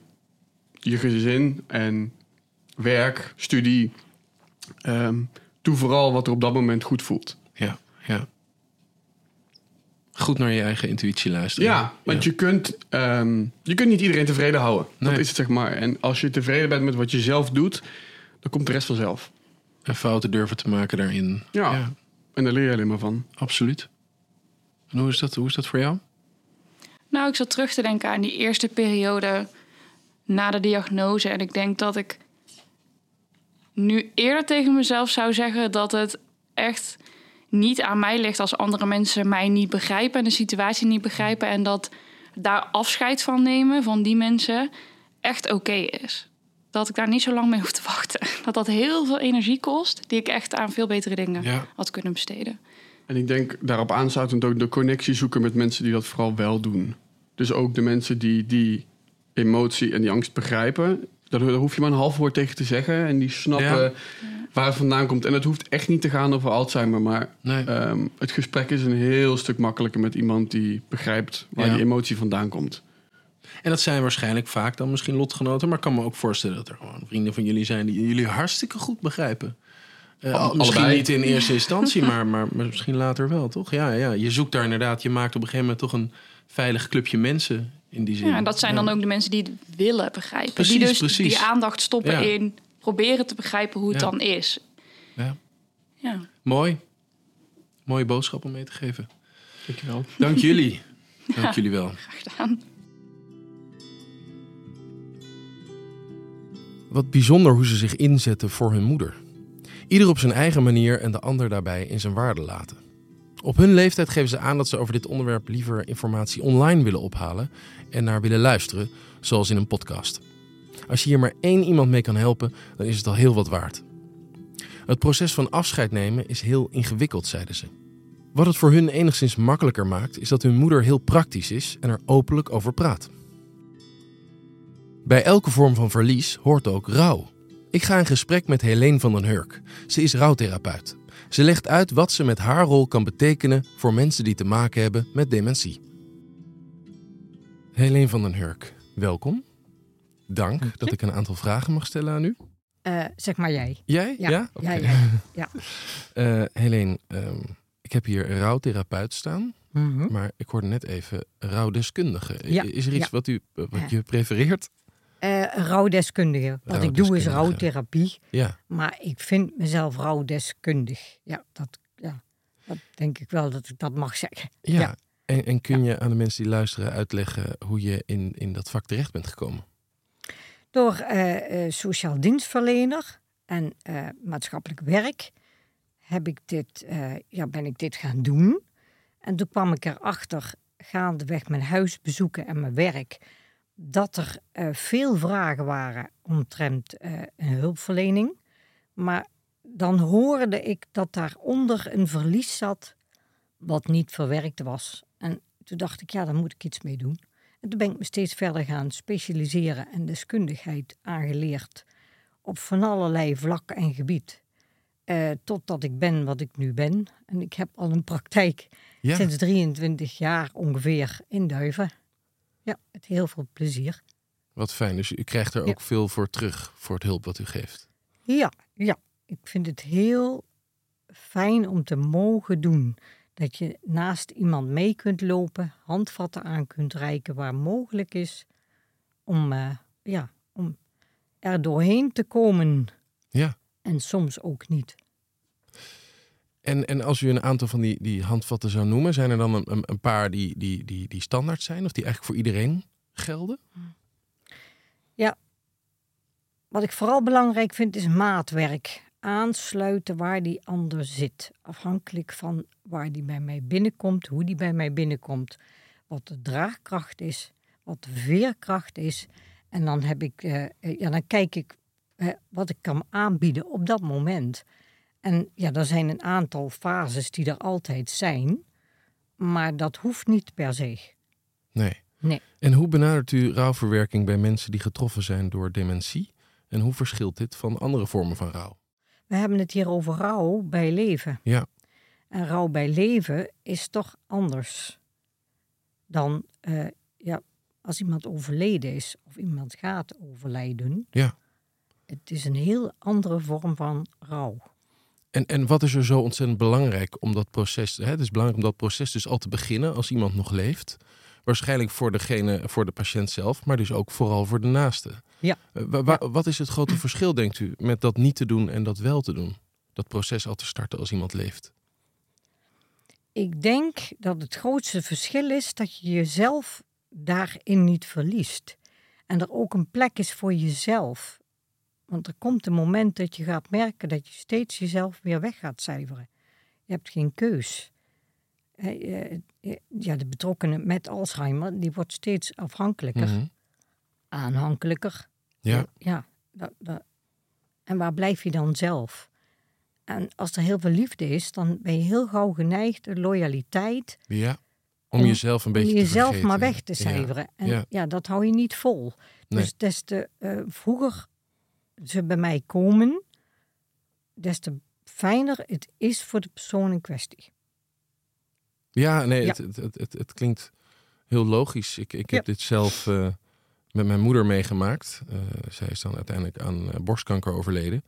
je gezin en werk, studie... ehm, doe vooral wat er op dat moment goed voelt. Ja, ja. Goed naar je eigen intuïtie luisteren. Ja, want Je, kunt, ehm, je kunt niet iedereen tevreden houden. Nee. Dat is het, zeg maar. En als je tevreden bent met wat je zelf doet, dan komt de rest vanzelf. En fouten durven te maken daarin. Ja. En daar leer je alleen maar van. absoluut. En hoe is dat, hoe is dat voor jou? Nou, ik zat terug te denken aan die eerste periode na de diagnose. En ik denk dat ik nu eerder tegen mezelf zou zeggen dat het echt niet aan mij ligt als andere mensen mij niet begrijpen en de situatie niet begrijpen. En dat daar afscheid van nemen van die mensen echt oké is. Dat ik daar niet zo lang mee hoef te wachten. Dat dat heel veel energie kost, die ik echt aan veel betere dingen Ja. had kunnen besteden. En ik denk daarop aansluitend ook de connectie zoeken met mensen die dat vooral wel doen. Dus ook de mensen die die emotie en die angst begrijpen. Daar daar hoef je maar een half woord tegen te zeggen. En die snappen Ja. waar het vandaan komt. En het hoeft echt niet te gaan over Alzheimer. Maar Nee. ehm, het gesprek is een heel stuk makkelijker met iemand die begrijpt waar Ja. die emotie vandaan komt. En dat zijn waarschijnlijk vaak dan misschien lotgenoten. Maar ik kan me ook voorstellen dat er gewoon vrienden van jullie zijn die jullie hartstikke goed begrijpen. Al- misschien allebei. niet in eerste instantie, maar, maar, maar misschien later wel, toch? Ja, ja, je zoekt daar inderdaad, je maakt op een gegeven moment toch een veilig clubje mensen in die zin. Ja, en dat zijn Ja. dan ook de mensen die het willen begrijpen. Precies, die dus precies. die aandacht stoppen Ja. in proberen te begrijpen hoe het Ja. dan is. Ja. Ja. Mooi. Mooie boodschap om mee te geven. Dankjewel. Dank jullie. Dank jullie wel. Graag gedaan. Wat bijzonder hoe ze zich inzetten voor hun moeder. Ieder op zijn eigen manier en de ander daarbij in zijn waarde laten. Op hun leeftijd geven ze aan dat ze over dit onderwerp liever informatie online willen ophalen en naar willen luisteren, zoals in een podcast. Als je hier maar één iemand mee kan helpen, dan is het al heel wat waard. Het proces van afscheid nemen is heel ingewikkeld, zeiden ze. Wat het voor hun enigszins makkelijker maakt, is dat hun moeder heel praktisch is en er openlijk over praat. Bij elke vorm van verlies hoort ook rouw. Ik ga in gesprek met Helene van den Hurk. Ze is rouwtherapeut. Ze legt uit wat ze met haar rol kan betekenen voor mensen die te maken hebben met dementie. Helene van den Hurk, welkom. Dank dat ik een aantal vragen mag stellen aan u. Eh, zeg maar jij. Jij? Ja, Ja? ja, Oké. ja. ja. Eh, Helene, ehm, ik heb hier rouwtherapeut staan, Mhm. maar ik hoorde net even rouwdeskundige. Ja, Is er iets ja. wat, u, wat je prefereert? Eh, rouwdeskundige. Wat ik doe is rouwtherapie. Ja. Maar ik vind mezelf rouwdeskundig. Ja dat, ja, dat denk ik wel dat ik dat mag zeggen. Ja. Ja. En, en kun je aan de mensen die luisteren uitleggen hoe je in, in dat vak terecht bent gekomen? Door eh, eh, sociaal dienstverlener en maatschappelijk werk heb ik dit, ja, ben ik dit gaan doen. En toen kwam ik erachter, gaandeweg mijn huisbezoeken en mijn werk, dat er eh, veel vragen waren omtrent een hulpverlening. Maar dan hoorde ik dat daaronder een verlies zat wat niet verwerkt was. En toen dacht ik, ja, daar moet ik iets mee doen. En toen ben ik me steeds verder gaan specialiseren en deskundigheid aangeleerd op van allerlei vlakken en gebied. Eh, totdat ik ben wat ik nu ben. En ik heb al een praktijk Ja. sinds 23 jaar ongeveer in Duiven. Ja, met heel veel plezier. Wat fijn. Dus u krijgt er Ja. ook veel voor terug voor het hulp wat u geeft. Ja, ja. Ik vind het heel fijn om te mogen doen. Dat je naast iemand mee kunt lopen, handvatten aan kunt reiken waar mogelijk is. Om, eh, ja, om er doorheen te komen. Ja. En soms ook niet. En, en als u een aantal van die, die handvatten zou noemen, zijn er dan een, een, paar die, die, die, die standaard zijn of die eigenlijk voor iedereen gelden? Wat ik vooral belangrijk vind is maatwerk. Aansluiten waar die ander zit. Afhankelijk van waar die bij mij binnenkomt, hoe die bij mij binnenkomt. Wat de draagkracht is, wat de veerkracht is. En dan, heb ik, eh, eh, ja, dan kijk ik eh, wat ik kan aanbieden op dat moment. En ja, er zijn een aantal fases die er altijd zijn. Maar dat hoeft niet per se. Nee. Nee. En hoe benadert u rouwverwerking bij mensen die getroffen zijn door dementie? En hoe verschilt dit van andere vormen van rouw? We hebben het hier over rouw bij leven. Ja. En rouw bij leven is toch anders dan eh, ja, als iemand overleden is of iemand gaat overlijden. Ja. Het is een heel andere vorm van rouw. En, en wat is er zo ontzettend belangrijk om dat proces, hè, het is belangrijk om dat proces dus al te beginnen als iemand nog leeft. Waarschijnlijk voor degene, voor de patiënt zelf, maar dus ook vooral voor de naaste. Ja. Eh, wa- wa- Wat is het grote verschil, denkt u, met dat niet te doen en dat wel te doen? Dat proces al te starten als iemand leeft. Ik denk dat het grootste verschil is dat je jezelf daarin niet verliest. En er ook een plek is voor jezelf. Want er komt een moment dat je gaat merken dat je steeds jezelf weer weg gaat cijferen. Je hebt geen keus. Ja, de betrokkene met Alzheimer, die wordt steeds afhankelijker, Mhm. aanhankelijker. Ja. Ja, dat, dat. En waar blijf je dan zelf? En als er heel veel liefde is, dan ben je heel gauw geneigd, de loyaliteit, ja. Om, Om- jezelf een om beetje te jezelf maar weg te Ja. cijferen. En ja. ja. dat hou je niet vol. Nee. Dus des te eh, vroeger ze bij mij komen, des te fijner het is voor de persoon in kwestie. Ja, nee, Ja. Het, het, het, klinkt heel logisch. Ik, ik heb Ja. dit zelf eh, met mijn moeder meegemaakt. Eh, zij is dan uiteindelijk aan eh, borstkanker overleden.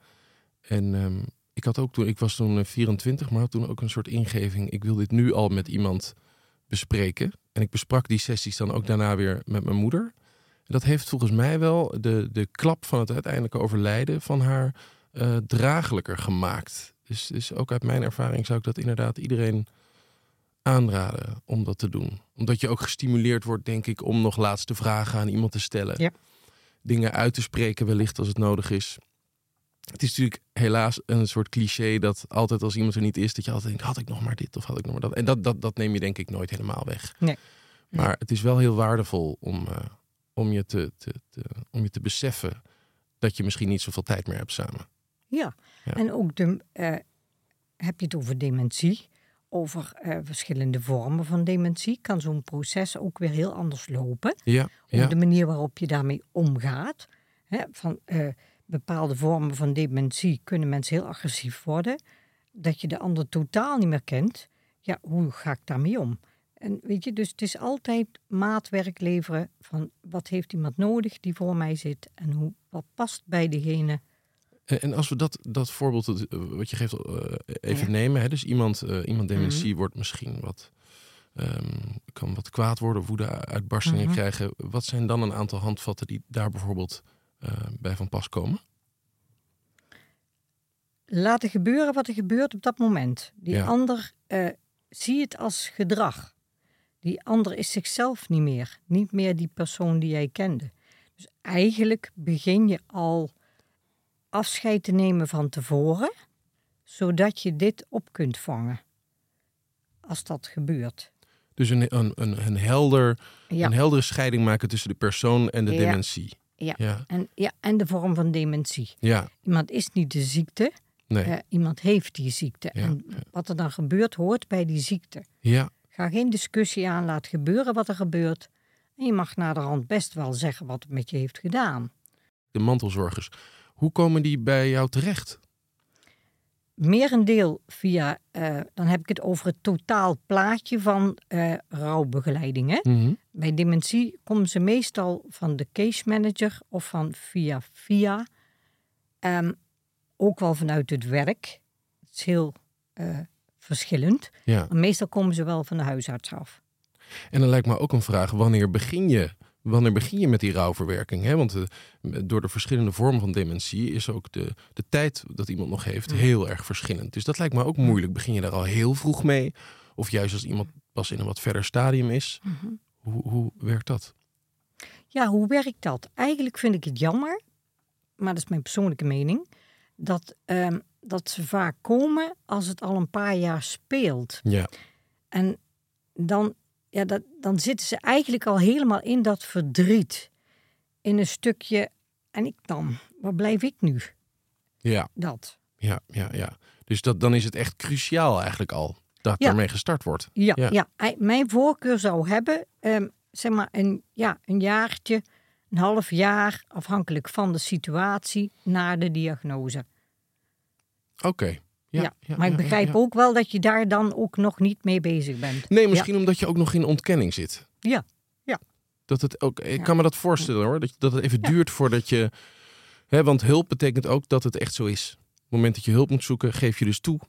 En ehm, ik had ook toen, ik was toen eh, 24, maar had toen ook een soort ingeving. Ik wil dit nu al met iemand bespreken. En ik besprak die sessies dan ook daarna weer met mijn moeder. Dat heeft volgens mij wel de, de klap van het uiteindelijke overlijden van haar eh, draaglijker gemaakt. Dus, dus ook uit mijn ervaring zou ik dat inderdaad iedereen aanraden om dat te doen. Omdat je ook gestimuleerd wordt, denk ik, om nog laatste vragen aan iemand te stellen. Ja. Dingen uit te spreken, wellicht als het nodig is. Het is natuurlijk helaas een soort cliché dat altijd als iemand er niet is, dat je altijd denkt, had ik nog maar dit of had ik nog maar dat. En dat, dat, dat neem je denk ik nooit helemaal weg. Nee. Maar het is wel heel waardevol om, eh, om, je te, te, te, om je te beseffen dat je misschien niet zoveel tijd meer hebt samen. Ja, Ja. en ook de, eh, heb je het over dementie, over eh, verschillende vormen van dementie, kan zo'n proces ook weer heel anders lopen. Ja, ja, de manier waarop je daarmee omgaat. Hè, van eh, bepaalde vormen van dementie kunnen mensen heel agressief worden. Dat je de ander totaal niet meer kent. Ja, hoe ga ik daarmee om? En weet je, dus het is altijd maatwerk leveren van wat heeft iemand nodig die voor mij zit en hoe, wat past bij degene. En, en als we dat, dat voorbeeld eh, wat je geeft eh, even Ja. nemen. Hè? Dus iemand, eh, iemand dementie Mhm. wordt misschien wat, ehm, kan wat kwaad worden, woede-uitbarstingen Mhm. krijgen. Wat zijn dan een aantal handvatten die daar bijvoorbeeld eh, bij van pas komen? Laten gebeuren wat er gebeurt op dat moment. Die Ja. ander, eh, zie het als gedrag. Die ander is zichzelf niet meer. Niet meer die persoon die jij kende. Dus eigenlijk begin je al afscheid te nemen van tevoren, zodat je dit op kunt vangen. Als dat gebeurt. Dus een, een, een, een, helder, Ja, een heldere scheiding maken tussen de persoon en de Ja. dementie. Ja. ja, en, ja, en de vorm van dementie. ja, Iemand is niet de ziekte, nee, eh, iemand heeft die ziekte. En wat er dan gebeurt, hoort bij die ziekte. ja. Ga geen discussie aan, laat gebeuren wat er gebeurt. En je mag naderhand best wel zeggen wat het met je heeft gedaan. De mantelzorgers. Hoe komen die bij jou terecht? Merendeel via, eh, dan heb ik het over het totaal plaatje van eh rouwbegeleiding. Hè? Mhm. Bij dementie komen ze meestal van de case manager of van via via. Ehm, ook wel vanuit het werk. Het is heel eh, verschillend. Ja. Maar meestal komen ze wel van de huisarts af. En dan lijkt me ook een vraag, wanneer begin je wanneer begin je met die rouwverwerking? Hè? Want eh, door de verschillende vormen van dementie is ook de, de tijd dat iemand nog heeft heel erg verschillend. Dus dat lijkt me ook moeilijk. Begin je daar al heel vroeg mee? Of juist als iemand pas in een wat verder stadium is? Mhm. Hoe, hoe werkt dat? Ja, hoe werkt dat? Eigenlijk vind ik het jammer, maar dat is mijn persoonlijke mening, dat, ehm, dat ze vaak komen als het al een paar jaar speelt. Ja, En dan, ja, dat, dan zitten ze eigenlijk al helemaal in dat verdriet. In een stukje, en ik dan, waar blijf ik nu? ja, Dat. ja, ja. ja. Dus dat, dan is het echt cruciaal eigenlijk al dat Ja. ermee gestart wordt. Ja, Ja. mijn voorkeur zou hebben, ehm, zeg maar, een, ja, een jaartje, een half jaar, afhankelijk van de situatie, naar de diagnose. Oké. Ja, Ja, maar ik begrijp ja. ook wel dat je daar dan ook nog niet mee bezig bent. Nee, misschien omdat je ook nog in ontkenning zit. Ja, ja. Dat het ook, ik kan me dat voorstellen hoor. Dat, dat het even duurt voordat je. Hè, want hulp betekent ook dat het echt zo is. Op het moment dat je hulp moet zoeken, geef je dus toe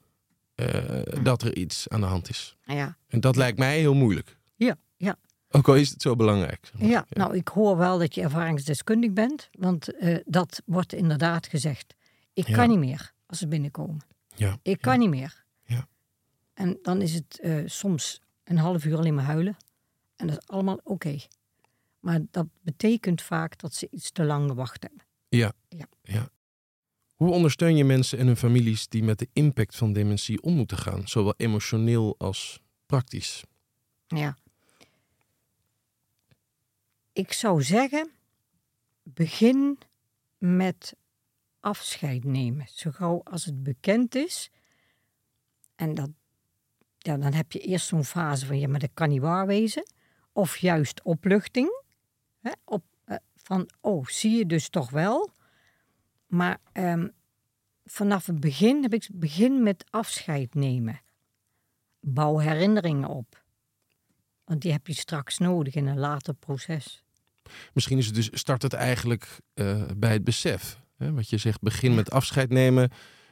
eh, dat er iets aan de hand is. Ja, En dat lijkt mij heel moeilijk. ja, ja. Ook al is het zo belangrijk. Ja, nou, ik hoor wel dat je ervaringsdeskundig bent, want eh, dat wordt inderdaad gezegd. Ik Ja. kan niet meer als ze binnenkomen. Ja, Ik kan niet meer. Ja. En dan is het eh, soms een half uur alleen maar huilen. En dat is allemaal oké. Maar dat betekent vaak dat ze iets te lang gewacht hebben. Ja. Ja. ja. Hoe ondersteun je mensen en hun families die met de impact van dementie om moeten gaan, zowel emotioneel als praktisch? Ja. Ik zou zeggen, begin met afscheid nemen. Zo gauw als het bekend is. En dat, ja, dan heb je eerst zo'n fase van, ja, maar dat kan niet waar wezen. Of juist opluchting. Hè? Op, eh, van, oh, zie je dus toch wel. Maar ehm, vanaf het begin heb ik begin met afscheid nemen. Bouw herinneringen op. Want die heb je straks nodig in een later proces. Misschien is het dus, start het eigenlijk eh, bij het besef. Hè? Wat je zegt, begin met afscheid nemen,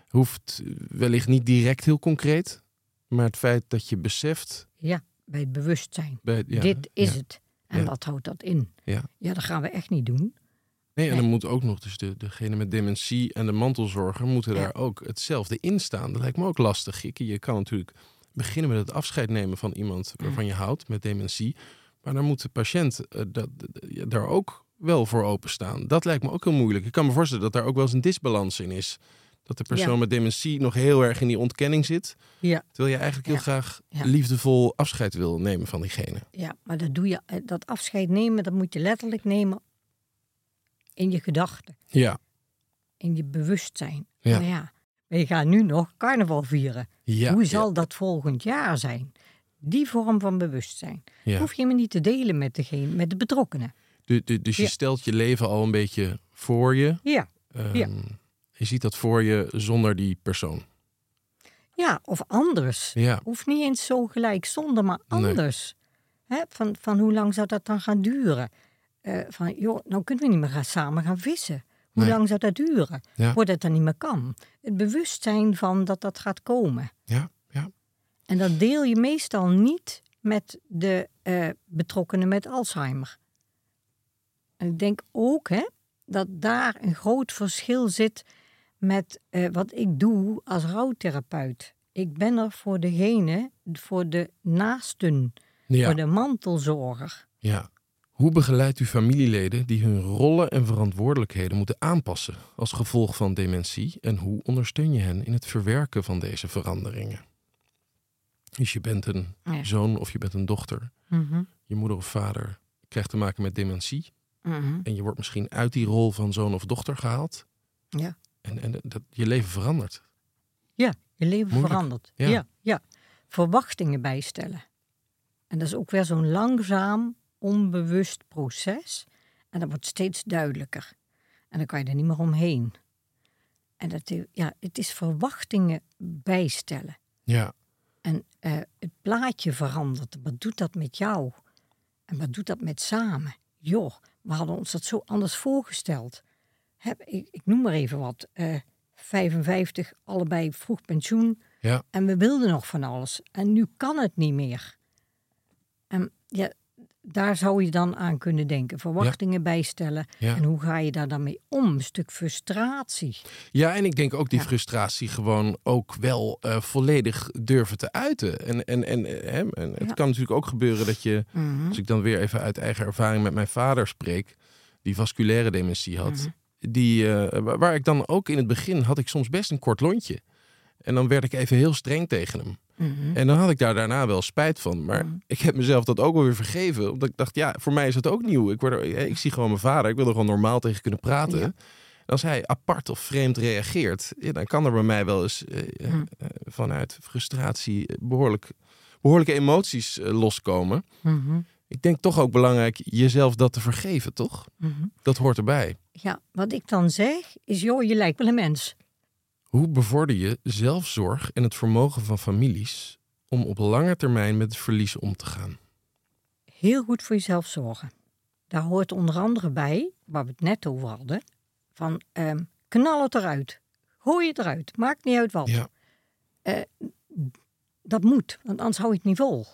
hoeft wellicht niet direct heel concreet. Maar het feit dat je beseft. Ja, bij het bewustzijn. Bij, ja, Dit is ja. het. En Ja. wat houdt dat in? Ja. ja, dat gaan we echt niet doen. Nee, en Nee. dan moet ook nog dus de, degene met dementie en de mantelzorger moeten daar ook hetzelfde in staan. Dat lijkt me ook lastig. Gikke. Je kan natuurlijk beginnen met het afscheid nemen van iemand waarvan je houdt met dementie. Maar dan moet de patiënt eh, dat, ja, daar ook wel voor openstaan. Dat lijkt me ook heel moeilijk. Ik kan me voorstellen dat daar ook wel eens een disbalans in is. Dat de persoon Ja. met dementie nog heel erg in die ontkenning zit. Ja, Terwijl je eigenlijk heel Ja. graag liefdevol afscheid wil nemen van diegene. ja, maar dat doe je, eh, dat afscheid nemen, dat moet je letterlijk nemen in je gedachten, Ja, in je bewustzijn. Ja. Maar ja, we gaan nu nog carnaval vieren. ja, Hoe zal dat volgend jaar zijn? Die vorm van bewustzijn. ja. Hoef je me niet te delen met, degene, met de betrokkenen. Du- du- Dus je Ja. stelt je leven al een beetje voor je. Ja, Ehm, Ja. Je ziet dat voor je zonder die persoon. ja of anders. Ja, Hoeft niet eens zo gelijk zonder, maar Nee. anders. Van, van hoe lang zou dat dan gaan duren? Eh, van, joh, nou kunnen we niet meer gaan, samen gaan vissen. Hoe Nee. lang zou dat duren? Ja. Voordat het dan niet meer kan. Het bewustzijn van dat dat gaat komen. ja. En dat deel je meestal niet met de eh, betrokkenen met Alzheimer. En ik denk ook hè, dat daar een groot verschil zit met eh, wat ik doe als rouwtherapeut. Ik ben er voor degene, voor de naasten, ja, voor de mantelzorger. ja. Hoe begeleidt u familieleden die hun rollen en verantwoordelijkheden moeten aanpassen als gevolg van dementie? En hoe ondersteun je hen in het verwerken van deze veranderingen? Dus je bent een Ja. zoon of je bent een dochter. Mhm, Je moeder of vader krijgt te maken met dementie. mhm. En je wordt misschien uit die rol van zoon of dochter gehaald. Ja. En, en dat, je leven verandert. Ja, je leven Moeilijk. verandert. Ja. Ja. Ja, Verwachtingen bijstellen. En dat is ook weer zo'n langzaam, onbewust proces. En dat wordt steeds duidelijker. En dan kan je er niet meer omheen. En dat, ja, het is verwachtingen bijstellen. Ja, En eh, het plaatje verandert. Wat doet dat met jou? En wat doet dat met samen? Joh, we hadden ons dat zo anders voorgesteld. Hè, ik, ik noem maar even wat. eh 55, allebei vroeg pensioen. ja, En we wilden nog van alles. En nu kan het niet meer. En ja, daar zou je dan aan kunnen denken. Verwachtingen bijstellen. Ja. En hoe ga je daar dan mee om? Een stuk frustratie. Ja, en ik denk ook die Ja. frustratie gewoon ook wel eh, volledig durven te uiten. En, en, en, eh, hè, en het kan natuurlijk ook gebeuren dat je, Mhm. als ik dan weer even uit eigen ervaring met mijn vader spreek, die vasculaire dementie had, Mhm. die, eh, wa- waar ik dan ook in het begin had ik soms best een kort lontje. En dan werd ik even heel streng tegen hem. Mhm. En dan had ik daar daarna wel spijt van. Maar Mhm. ik heb mezelf dat ook wel weer vergeven. Omdat ik dacht, ja, voor mij is dat ook nieuw. Ik, word er, ik zie gewoon mijn vader. Ik wil er gewoon normaal tegen kunnen praten. Ja. En als hij apart of vreemd reageert, ja, dan kan er bij mij wel eens eh, eh, Mhm. eh, vanuit frustratie eh, behoorlijk, behoorlijke emoties loskomen. Ik denk toch ook belangrijk jezelf dat te vergeven, toch? Dat hoort erbij. Ja, wat ik dan zeg is, joh, je lijkt wel een mens. Hoe bevorder je zelfzorg en het vermogen van families om op lange termijn met het verlies om te gaan? Heel goed voor jezelf zorgen. Daar hoort onder andere bij, waar we het net over hadden, van ehm, knal het eruit. Gooi het eruit. Maakt niet uit wat. Ja. Dat moet, want anders hou je het niet vol.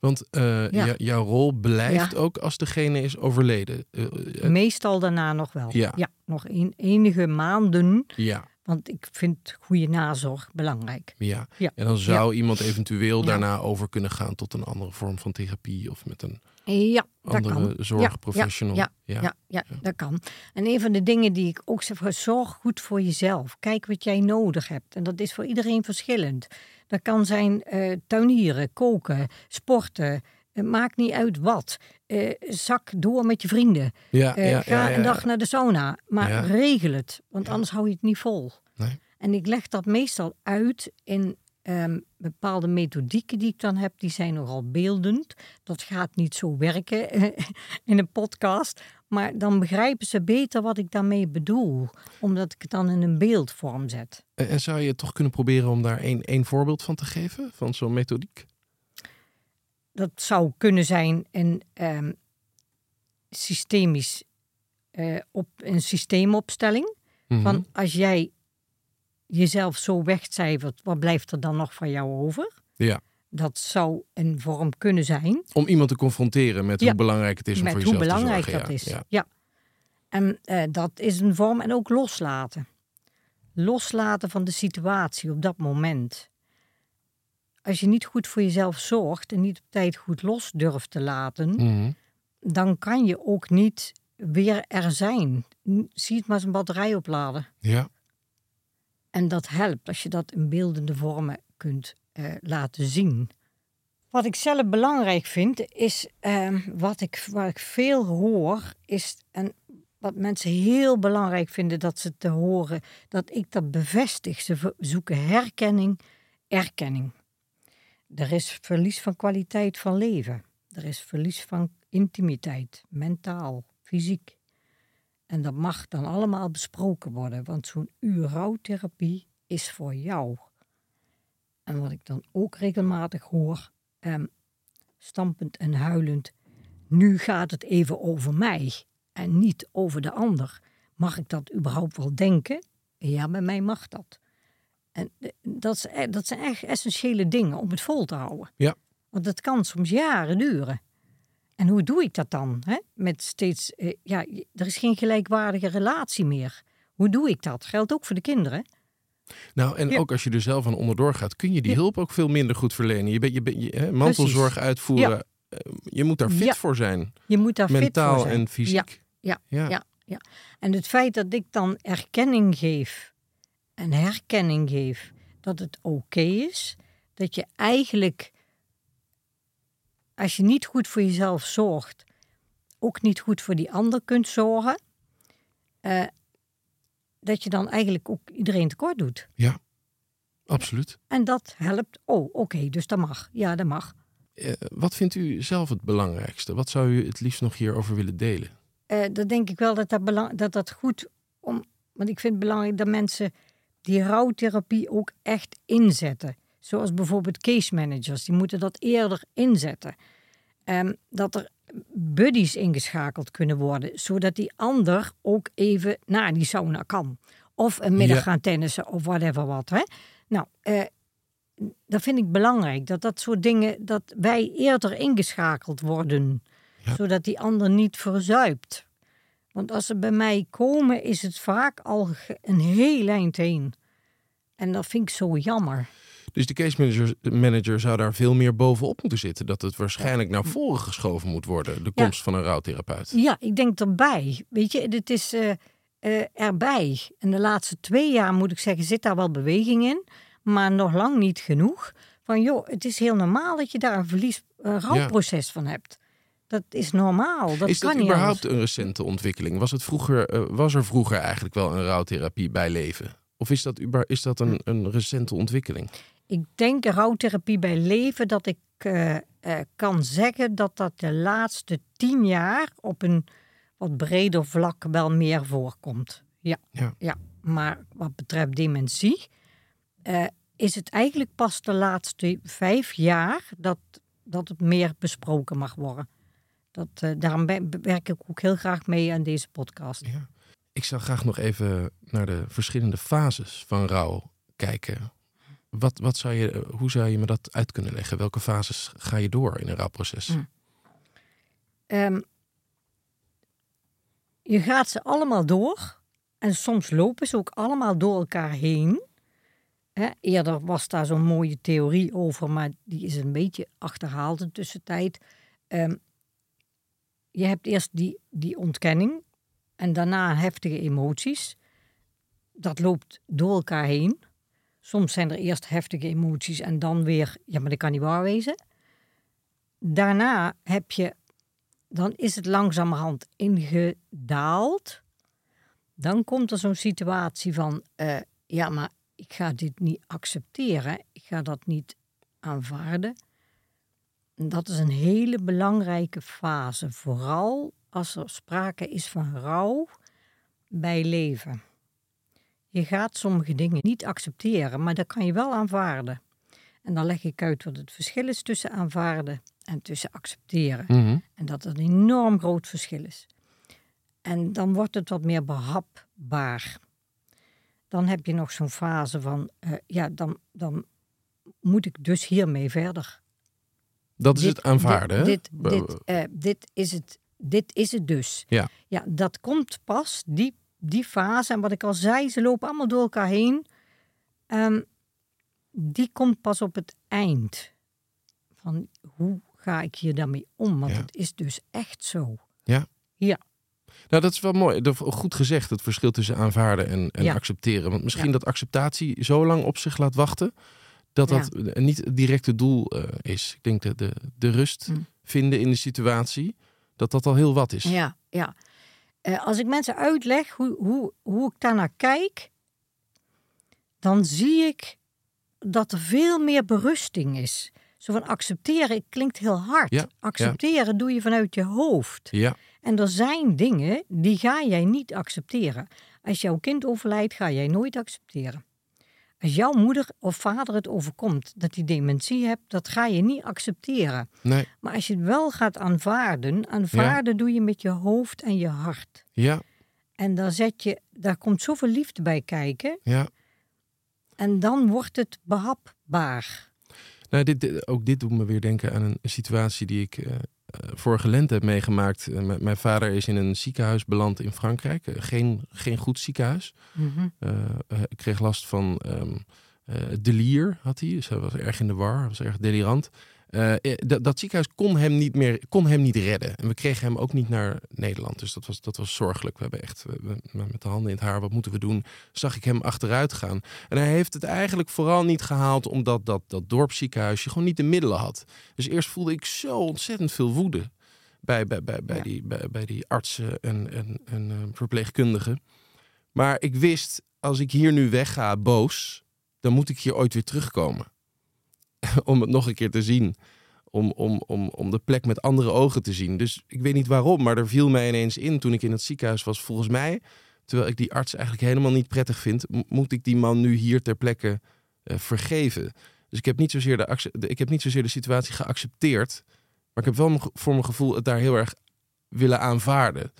Want eh, Ja. jou- jouw rol blijft Ja. ook als degene is overleden. Eh, eh, Meestal daarna nog wel. Ja. nog een, enige maanden. ja, Want ik vind goede nazorg belangrijk. ja. Ja. En dan zou iemand eventueel Ja. daarna over kunnen gaan tot een andere vorm van therapie of met een Ja, dat andere kan. zorgprofessional. Ja, Ja. Ja, dat kan. En een van de dingen die ik ook zeg, zorg goed voor jezelf. Kijk wat jij nodig hebt. En dat is voor iedereen verschillend. Dat kan zijn eh, tuinieren, koken, sporten. Het maakt niet uit wat. Eh, zak door met je vrienden. Ja, Eh, ja, ga ja, een dag naar de sauna. Maar regel het, want anders hou je het niet vol. Nee. En ik leg dat meestal uit in ehm, bepaalde methodieken die ik dan heb. Die zijn nogal beeldend. Dat gaat niet zo werken eh, in een podcast. Maar dan begrijpen ze beter wat ik daarmee bedoel. Omdat ik het dan in een beeldvorm zet. En en zou je toch kunnen proberen om daar één één voorbeeld van te geven? Van zo'n methodiek? Dat zou kunnen zijn een ehm, systemisch eh, op een systeemopstelling. Mhm. Van als jij jezelf zo wegcijfert, wat blijft er dan nog van jou over? Ja. Dat zou een vorm kunnen zijn. Om iemand te confronteren met Ja. hoe belangrijk het is om met voor hoe jezelf belangrijk te zorgen. dat is. Ja, Ja. ja. En eh, dat is een vorm. En ook loslaten. Loslaten van de situatie op dat moment. Als je niet goed voor jezelf zorgt en niet op tijd goed los durft te laten, Mhm. dan kan je ook niet weer er zijn. Zie het maar als een batterij opladen. ja. En dat helpt als je dat in beeldende vormen kunt eh, laten zien. Wat ik zelf belangrijk vind, is ehm, wat, ik, wat ik veel hoor, is en wat mensen heel belangrijk vinden dat ze te horen, dat ik dat bevestig. Ze zoeken herkenning, erkenning. Er is verlies van kwaliteit van leven. Er is verlies van intimiteit, mentaal, fysiek. En dat mag dan allemaal besproken worden, want zo'n uur rouwtherapie is voor jou. En wat ik dan ook regelmatig hoor, ehm, stampend en huilend, nu gaat het even over mij en niet over de ander. Mag ik dat überhaupt wel denken? Ja, bij mij mag dat. En eh, dat, is, e- dat zijn echt essentiële dingen om het vol te houden. Ja. Want het kan soms jaren duren. En hoe doe ik dat dan? Hè? Met steeds, eh, ja, er is geen gelijkwaardige relatie meer. Hoe doe ik dat? Geldt ook voor de kinderen. Nou, en Ja. ook als je er zelf aan onderdoor gaat, kun je die Ja. hulp ook veel minder goed verlenen. Je bent je, bent- je, hè, mantelzorg uitvoeren, eh, je moet daar fit Ja. voor zijn. Je moet daar fit voor zijn. en fysiek. Ja, Ja. ja, ja. En het feit dat ik dan erkenning geef en herkenning geef dat het oké is, dat je eigenlijk, als je niet goed voor jezelf zorgt, ook niet goed voor die ander kunt zorgen, eh, dat je dan eigenlijk ook iedereen tekort doet. Absoluut. En dat helpt. Oh, oké, dus dat mag. Ja, dat mag. Eh, wat vindt u zelf het belangrijkste? Wat zou u het liefst nog hierover willen delen? eh dan denk ik wel dat dat, belang, dat dat goed om. Want ik vind het belangrijk dat mensen die rouwtherapie ook echt inzetten. Zoals bijvoorbeeld case managers, die moeten dat eerder inzetten. Ehm, dat er buddies ingeschakeld kunnen worden, zodat die ander ook even naar die sauna kan. Of een middag Ja. gaan tennissen of whatever wat. Hè? Nou, eh, dat vind ik belangrijk. Dat dat soort dingen, dat wij eerder ingeschakeld worden. Ja. Zodat die ander niet verzuipt. Want als ze bij mij komen, is het vaak al een heel eind heen. En dat vind ik zo jammer. Dus de case manager, manager zou daar veel meer bovenop moeten zitten. Dat het waarschijnlijk naar voren geschoven moet worden. De Ja. komst van een rouwtherapeut. Ja, ik denk erbij. Weet je, dit is eh, eh, erbij. En de laatste twee jaar, moet ik zeggen, zit daar wel beweging in. Maar nog lang niet genoeg. Van joh, het is heel normaal dat je daar een verlies, een rouwproces van hebt. Dat is normaal. Dat is kan dat überhaupt anders. een recente ontwikkeling? Was, het vroeger, eh, was er vroeger eigenlijk wel een rouwtherapie bij leven? Of is dat, is dat een, een recente ontwikkeling? Ik denk rouwtherapie bij leven dat ik eh, eh, kan zeggen dat dat de laatste tien jaar op een wat breder vlak wel meer voorkomt. Ja, Ja. ja. maar wat betreft dementie is het eigenlijk pas de laatste vijf jaar dat, dat het meer besproken mag worden. Dat, eh, daarom werk ik ook heel graag mee aan deze podcast. Ja. Ik zou graag nog even naar de verschillende fases van rouw kijken. Wat, wat zou je, eh, hoe zou je me dat uit kunnen leggen? Welke fases ga je door in een rouwproces? Hm. Ehm, je gaat ze allemaal door. En soms lopen ze ook allemaal door elkaar heen. Eerder was daar zo'n mooie theorie over, maar die is een beetje achterhaald in de tussentijd. Ehm, je hebt eerst die, die ontkenning en daarna heftige emoties. Dat loopt door elkaar heen. Soms zijn er eerst heftige emoties en dan weer, ja, maar dat kan niet waar wezen daarna heb je, dan is het langzamerhand ingedaald. Dan komt er zo'n situatie van, eh, ja, maar ik ga dit niet accepteren. Ik ga dat niet aanvaarden. Dat is een hele belangrijke fase, vooral als er sprake is van rouw bij leven. Je gaat sommige dingen niet accepteren, maar dat kan je wel aanvaarden. En dan leg ik uit wat het verschil is tussen aanvaarden en tussen accepteren. Mhm. En dat het een enorm groot verschil is. En dan wordt het wat meer behapbaar. Dan heb je nog zo'n fase van, eh, ja, dan, dan moet ik dus hiermee verder. Dat is Dit- het aanvaarden. hè? Dit, dit, dit, eh, dit, is het, dit is het dus. Ja. ja, dat komt pas, die, die fase. En wat ik al zei, ze lopen allemaal door elkaar heen. Ehm, die komt pas op het eind. Van hoe ga ik hier daarmee om? Want Ja. het is dus echt zo. Nou, dat is wel mooi. Goed gezegd, het verschil tussen aanvaarden en, en Ja. accepteren. Want misschien Ja. dat acceptatie zo lang op zich laat wachten, dat dat niet het directe doel eh, is. Ik denk dat de, de rust Hm. vinden in de situatie, dat dat al heel wat is. Ja, ja. Eh, als ik mensen uitleg hoe, hoe, hoe ik daarnaar kijk, dan zie ik dat er veel meer berusting is. Zo van accepteren klinkt heel hard. Ja, accepteren doe je vanuit je hoofd. Ja, En er zijn dingen die ga jij niet accepteren. Als jouw kind overlijdt, ga jij nooit accepteren. Als jouw moeder of vader het overkomt dat hij dementie hebt, dat ga je niet accepteren. nee, Maar als je het wel gaat aanvaarden, aanvaarden doe je met je hoofd en je hart. ja, En daar, zet je, daar komt zoveel liefde bij kijken. ja. En dan wordt het behapbaar. Nou, dit, dit- ook dit doet me weer denken aan een situatie die ik eh, vorige lente heb meegemaakt. Eh, mijn vader is in een ziekenhuis beland in Frankrijk. Eh, geen, geen goed ziekenhuis. Eh, eh, ik kreeg last van ehm eh, delier, had hij. Dus hij was erg in de war, was erg delirant. Eh, eh, dat, ziekenhuis kon hem, niet meer, kon hem niet redden. En we kregen hem ook niet naar Nederland. Dus dat was, dat was zorgelijk. We hebben echt we- we- met de handen in het haar, wat moeten we doen? Zag ik hem achteruit gaan. En hij heeft het eigenlijk vooral niet gehaald... omdat dat, dat dorpsziekenhuisje gewoon niet de middelen had. Dus eerst voelde ik zo ontzettend veel woede... bij, bij, bij, bij, Ja. die, bij, bij die artsen en, en, en eh, verpleegkundigen. Maar ik wist, als ik hier nu wegga boos, dan moet ik hier ooit weer terugkomen. om het nog een keer te zien. Om, om, om, om de plek met andere ogen te zien. Dus ik weet niet waarom, maar er viel mij ineens in toen ik in het ziekenhuis was. Volgens mij, terwijl ik die arts eigenlijk helemaal niet prettig vind, moet ik die man nu hier ter plekke eh, vergeven. Dus ik heb, niet zozeer de, ik heb niet zozeer de situatie geaccepteerd. Maar ik heb wel voor mijn gevoel het daar heel erg willen aanvaarden.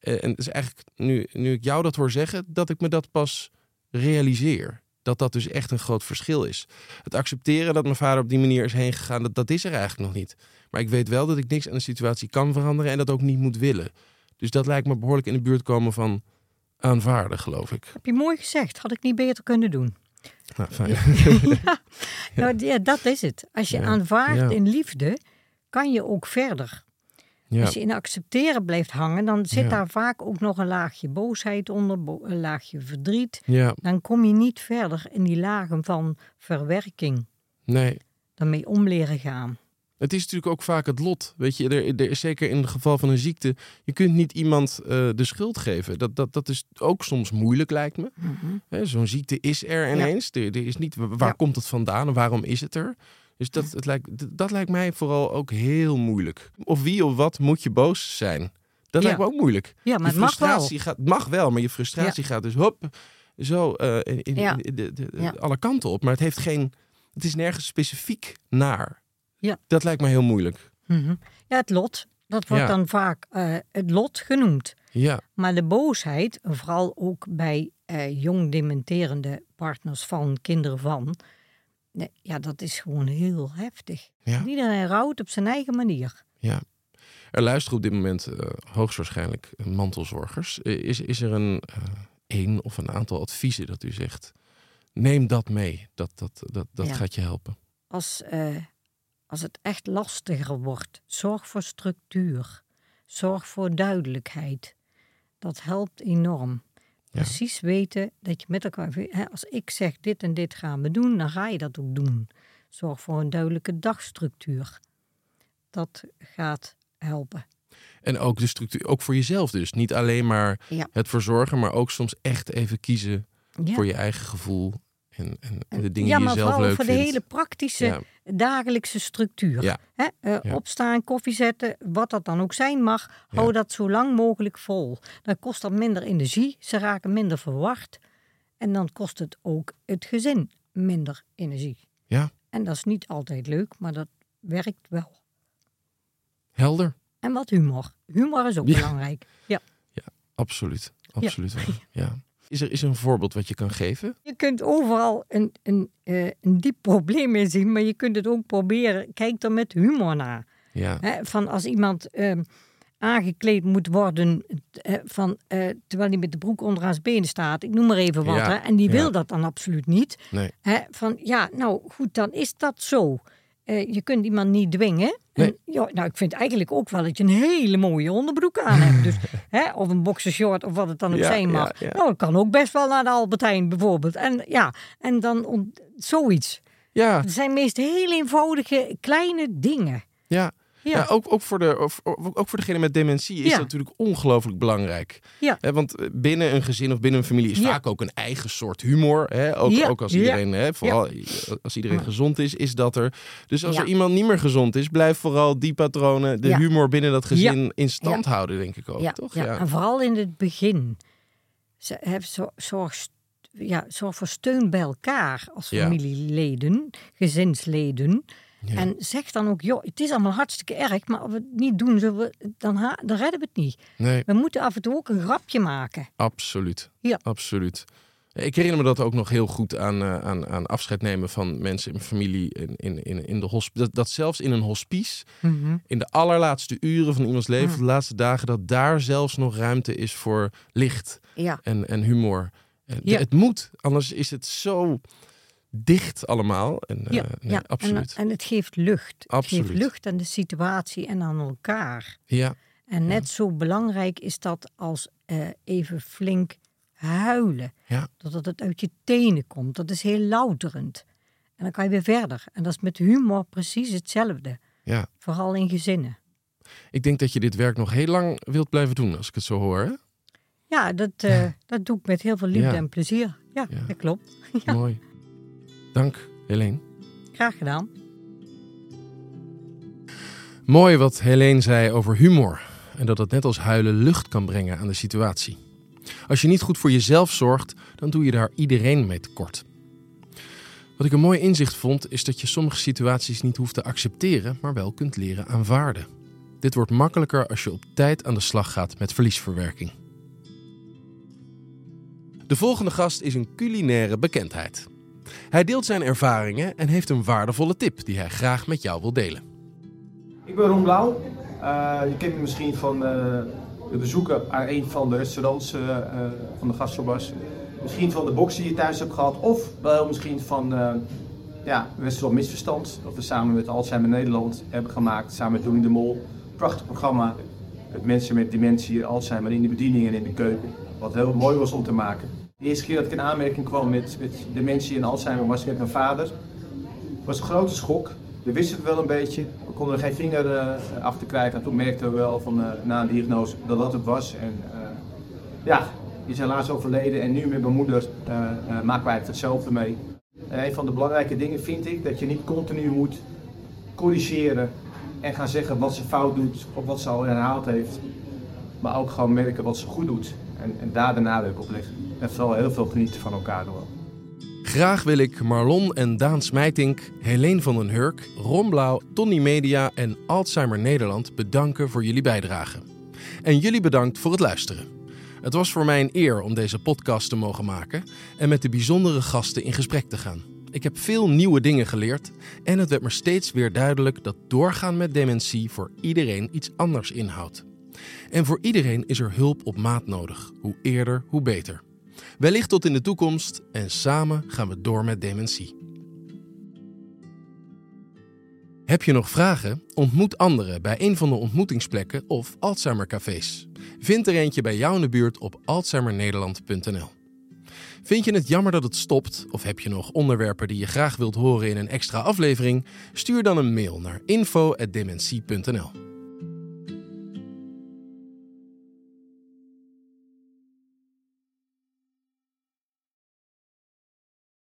Eh, en het is eigenlijk nu, nu ik jou dat hoor zeggen, dat ik me dat pas realiseer. Dat dat dus echt een groot verschil is. Het accepteren dat mijn vader op die manier is heen gegaan, dat, dat is er eigenlijk nog niet. Maar ik weet wel dat ik niks aan de situatie kan veranderen en dat ook niet moet willen. Dus dat lijkt me behoorlijk in de buurt komen van aanvaarden, geloof ik. Heb je mooi gezegd. Had ik niet beter kunnen doen. Nou, fijn. ja. Nou, ja, dat is het. Als je Ja. aanvaardt in liefde, kan je ook verder. Ja, Als je in accepteren blijft hangen, dan zit Ja. daar vaak ook nog een laagje boosheid onder, bo- een laagje verdriet. ja, Dan kom je niet verder in die lagen van verwerking. nee. Daarmee om leren gaan. Het is natuurlijk ook vaak het lot. Weet je, er, er is zeker in het geval van een ziekte. Je kunt niet iemand eh, de schuld geven. Dat, dat, dat is ook soms moeilijk, lijkt me. Hè, Zo'n ziekte is er ineens. Er, er is niet, waar komt het vandaan en waarom is het er? Dus dat, het lijkt, dat lijkt mij vooral ook heel moeilijk. Of wie of wat moet je boos zijn? Dat Ja. lijkt me ook moeilijk. Ja, maar je het mag wel. frustratie gaat, mag wel, maar je frustratie gaat dus hop, zo eh, in, in- Ja. in de, de- alle kanten op. Maar het heeft geen, het is nergens specifiek naar. Ja. Dat lijkt me heel moeilijk. Mhm. Ja, het lot. Dat wordt dan vaak eh, het lot genoemd. Ja, Maar de boosheid, vooral ook bij eh, jong dementerende partners van, kinderen van, nee, ja, dat is gewoon heel heftig. Ja. Iedereen rouwt op zijn eigen manier. ja. Er luisteren op dit moment eh, hoogstwaarschijnlijk eh, mantelzorgers. Eh, Is, is er een eh één of een aantal adviezen dat u zegt? Neem dat mee. Dat, dat, dat, dat Ja. gaat je helpen. Als, eh, als het echt lastiger wordt, zorg voor structuur. Zorg voor duidelijkheid. Dat helpt enorm. Precies weten dat je met elkaar... Hè, als ik zeg dit en dit gaan we doen, dan ga je dat ook doen. Zorg voor een duidelijke dagstructuur. Dat gaat helpen. En ook de structuur, ook voor jezelf dus. Niet alleen maar Ja. het verzorgen, maar ook soms echt even kiezen Ja. voor je eigen gevoel. En, en, de dingen ja, die maar je zelf vooral leuk voor de hele praktische Ja. dagelijkse structuur. Ja. Hè? eh, Ja. Opstaan, koffie zetten, wat dat dan ook zijn mag, hou dat zo lang mogelijk vol. Dan kost dat minder energie, ze raken minder verward. En dan kost het ook het gezin minder energie. Ja. En dat is niet altijd leuk, maar dat werkt wel. Helder. En wat humor. Humor is ook Ja. belangrijk. Ja. Absoluut. Absoluut wel. Ja. Is, er, is er een voorbeeld wat je kan geven? Je kunt overal een, een, eh, een diep probleem in zien, maar je kunt het ook proberen. Kijk er met humor naar. Ja. Van als iemand ehm, aangekleed moet worden eh, van, eh, terwijl hij met de broek onder zijn benen staat. Ik noem maar even wat. Ja, Hè, en die wil ja. dat dan absoluut niet. Nee. Van ja, nou goed, dan is dat zo. Eh, je kunt iemand niet dwingen. Nee. En, ja, nou, ik vind eigenlijk ook wel dat je een hele mooie onderbroek aan hebt. Dus, hè, of een boxershort of wat het dan ook Ja, zijn mag. ja, ja. Nou, dat kan ook best wel naar de Albertijn bijvoorbeeld. En ja, en dan zoiets. Ja, Het zijn meest heel eenvoudige kleine dingen. ja. Ja. Ja, ook, ook, voor de, of- ook voor degene met dementie is Ja. dat natuurlijk ongelooflijk belangrijk. Ja. Want eh, binnen een gezin of binnen een familie is vaak ook een eigen soort humor. Hè? Ook, ook als iedereen, hè, vooral als iedereen gezond is, is dat er. Dus als er iemand niet meer gezond is, blijf vooral die patronen, de humor binnen dat gezin in stand houden, denk ik ook. toch? ja. en vooral in het begin. Ze hebben zo- zorg, ja, zorg voor steun bij elkaar als familieleden, gezinsleden. Ja. En zeg dan ook, joh, het is allemaal hartstikke erg, maar als we het niet doen, zullen we, dan, ha- dan redden we het niet. Nee, We moeten af en toe ook een grapje maken. absoluut. Ja. Absoluut. Ik herinner me dat ook nog heel goed aan, eh, aan, aan afscheid nemen van mensen in mijn familie in, in, in, in de hosp dat, dat zelfs in een hospice, in de allerlaatste uren van iemands leven, de laatste dagen, dat daar zelfs nog ruimte is voor licht Ja, en, en humor. En Ja. Het moet, anders is het zo dicht allemaal. En, ja, eh, nee, ja. absoluut. En, en het geeft lucht. Het Absoluut. geeft lucht aan de situatie en aan elkaar. ja, En net zo belangrijk is dat als eh, even flink huilen. Ja. Dat het uit je tenen komt. Dat is heel louterend. En dan kan je weer verder. En dat is met humor precies hetzelfde. ja. Vooral in gezinnen. Ik denk dat je dit werk nog heel lang wilt blijven doen, als ik het zo hoor. Hè? Ja, dat, eh, dat doe ik met heel veel liefde en plezier. Ja, Ja. dat klopt. Mooi. Dank, Helene. Graag gedaan. Mooi wat Helene zei over humor. En dat het net als huilen lucht kan brengen aan de situatie. Als je niet goed voor jezelf zorgt, dan doe je daar iedereen mee tekort. Wat ik een mooi inzicht vond, is dat je sommige situaties niet hoeft te accepteren, maar wel kunt leren aanvaarden. Dit wordt makkelijker als je op tijd aan de slag gaat met verliesverwerking. De volgende gast is een culinaire bekendheid. Hij deelt zijn ervaringen en heeft een waardevolle tip die hij graag met jou wil delen. Ik ben Ron Blauw. Uh, je kent me misschien van uh, de bezoeken aan een van de restaurants uh, van de gastsobas. Misschien van de box die je thuis hebt gehad. Of wel misschien van ja, restaurant Misverstand. Dat we samen met Alzheimer Nederland hebben gemaakt. Samen met Doening de Mol. Prachtig programma. Met mensen met dementie, Alzheimer in de bediening en in de keuken. Wat heel mooi was om te maken. De eerste keer dat ik in aanmerking kwam met, met dementie en Alzheimer was met mijn vader. Het was een grote schok. We wisten het wel een beetje. We konden er geen vinger uh, achter krijgen. En toen merkten we wel van, uh, na een diagnose dat dat het was. En uh, ja, die is helaas overleden. En nu met mijn moeder maken wij het hetzelfde mee. En een van de belangrijke dingen vind ik dat je niet continu moet corrigeren en gaan zeggen wat ze fout doet of wat ze al herhaald heeft. Maar ook gewoon merken wat ze goed doet. En, en daar de nadruk op leggen. En vooral heel veel genieten van elkaar door. Graag wil ik Marlon en Daan Smijtink, Helene van den Hurk, Ron Blauw, Tony Media en Alzheimer Nederland bedanken voor jullie bijdrage. En jullie bedankt voor het luisteren. Het was voor mij een eer om deze podcast te mogen maken en met de bijzondere gasten in gesprek te gaan. Ik heb veel nieuwe dingen geleerd en het werd me steeds weer duidelijk dat doorgaan met dementie voor iedereen iets anders inhoudt. En voor iedereen is er hulp op maat nodig. Hoe eerder, hoe beter. Wellicht tot in de toekomst en samen gaan we door met dementie. Heb je nog vragen? Ontmoet anderen bij een van de ontmoetingsplekken of Alzheimercafés. Vind er eentje bij jou in de buurt op alzheimernederland.nl. Vind je het jammer dat het stopt of heb je nog onderwerpen die je graag wilt horen in een extra aflevering? Stuur dan een mail naar info@dementie.nl.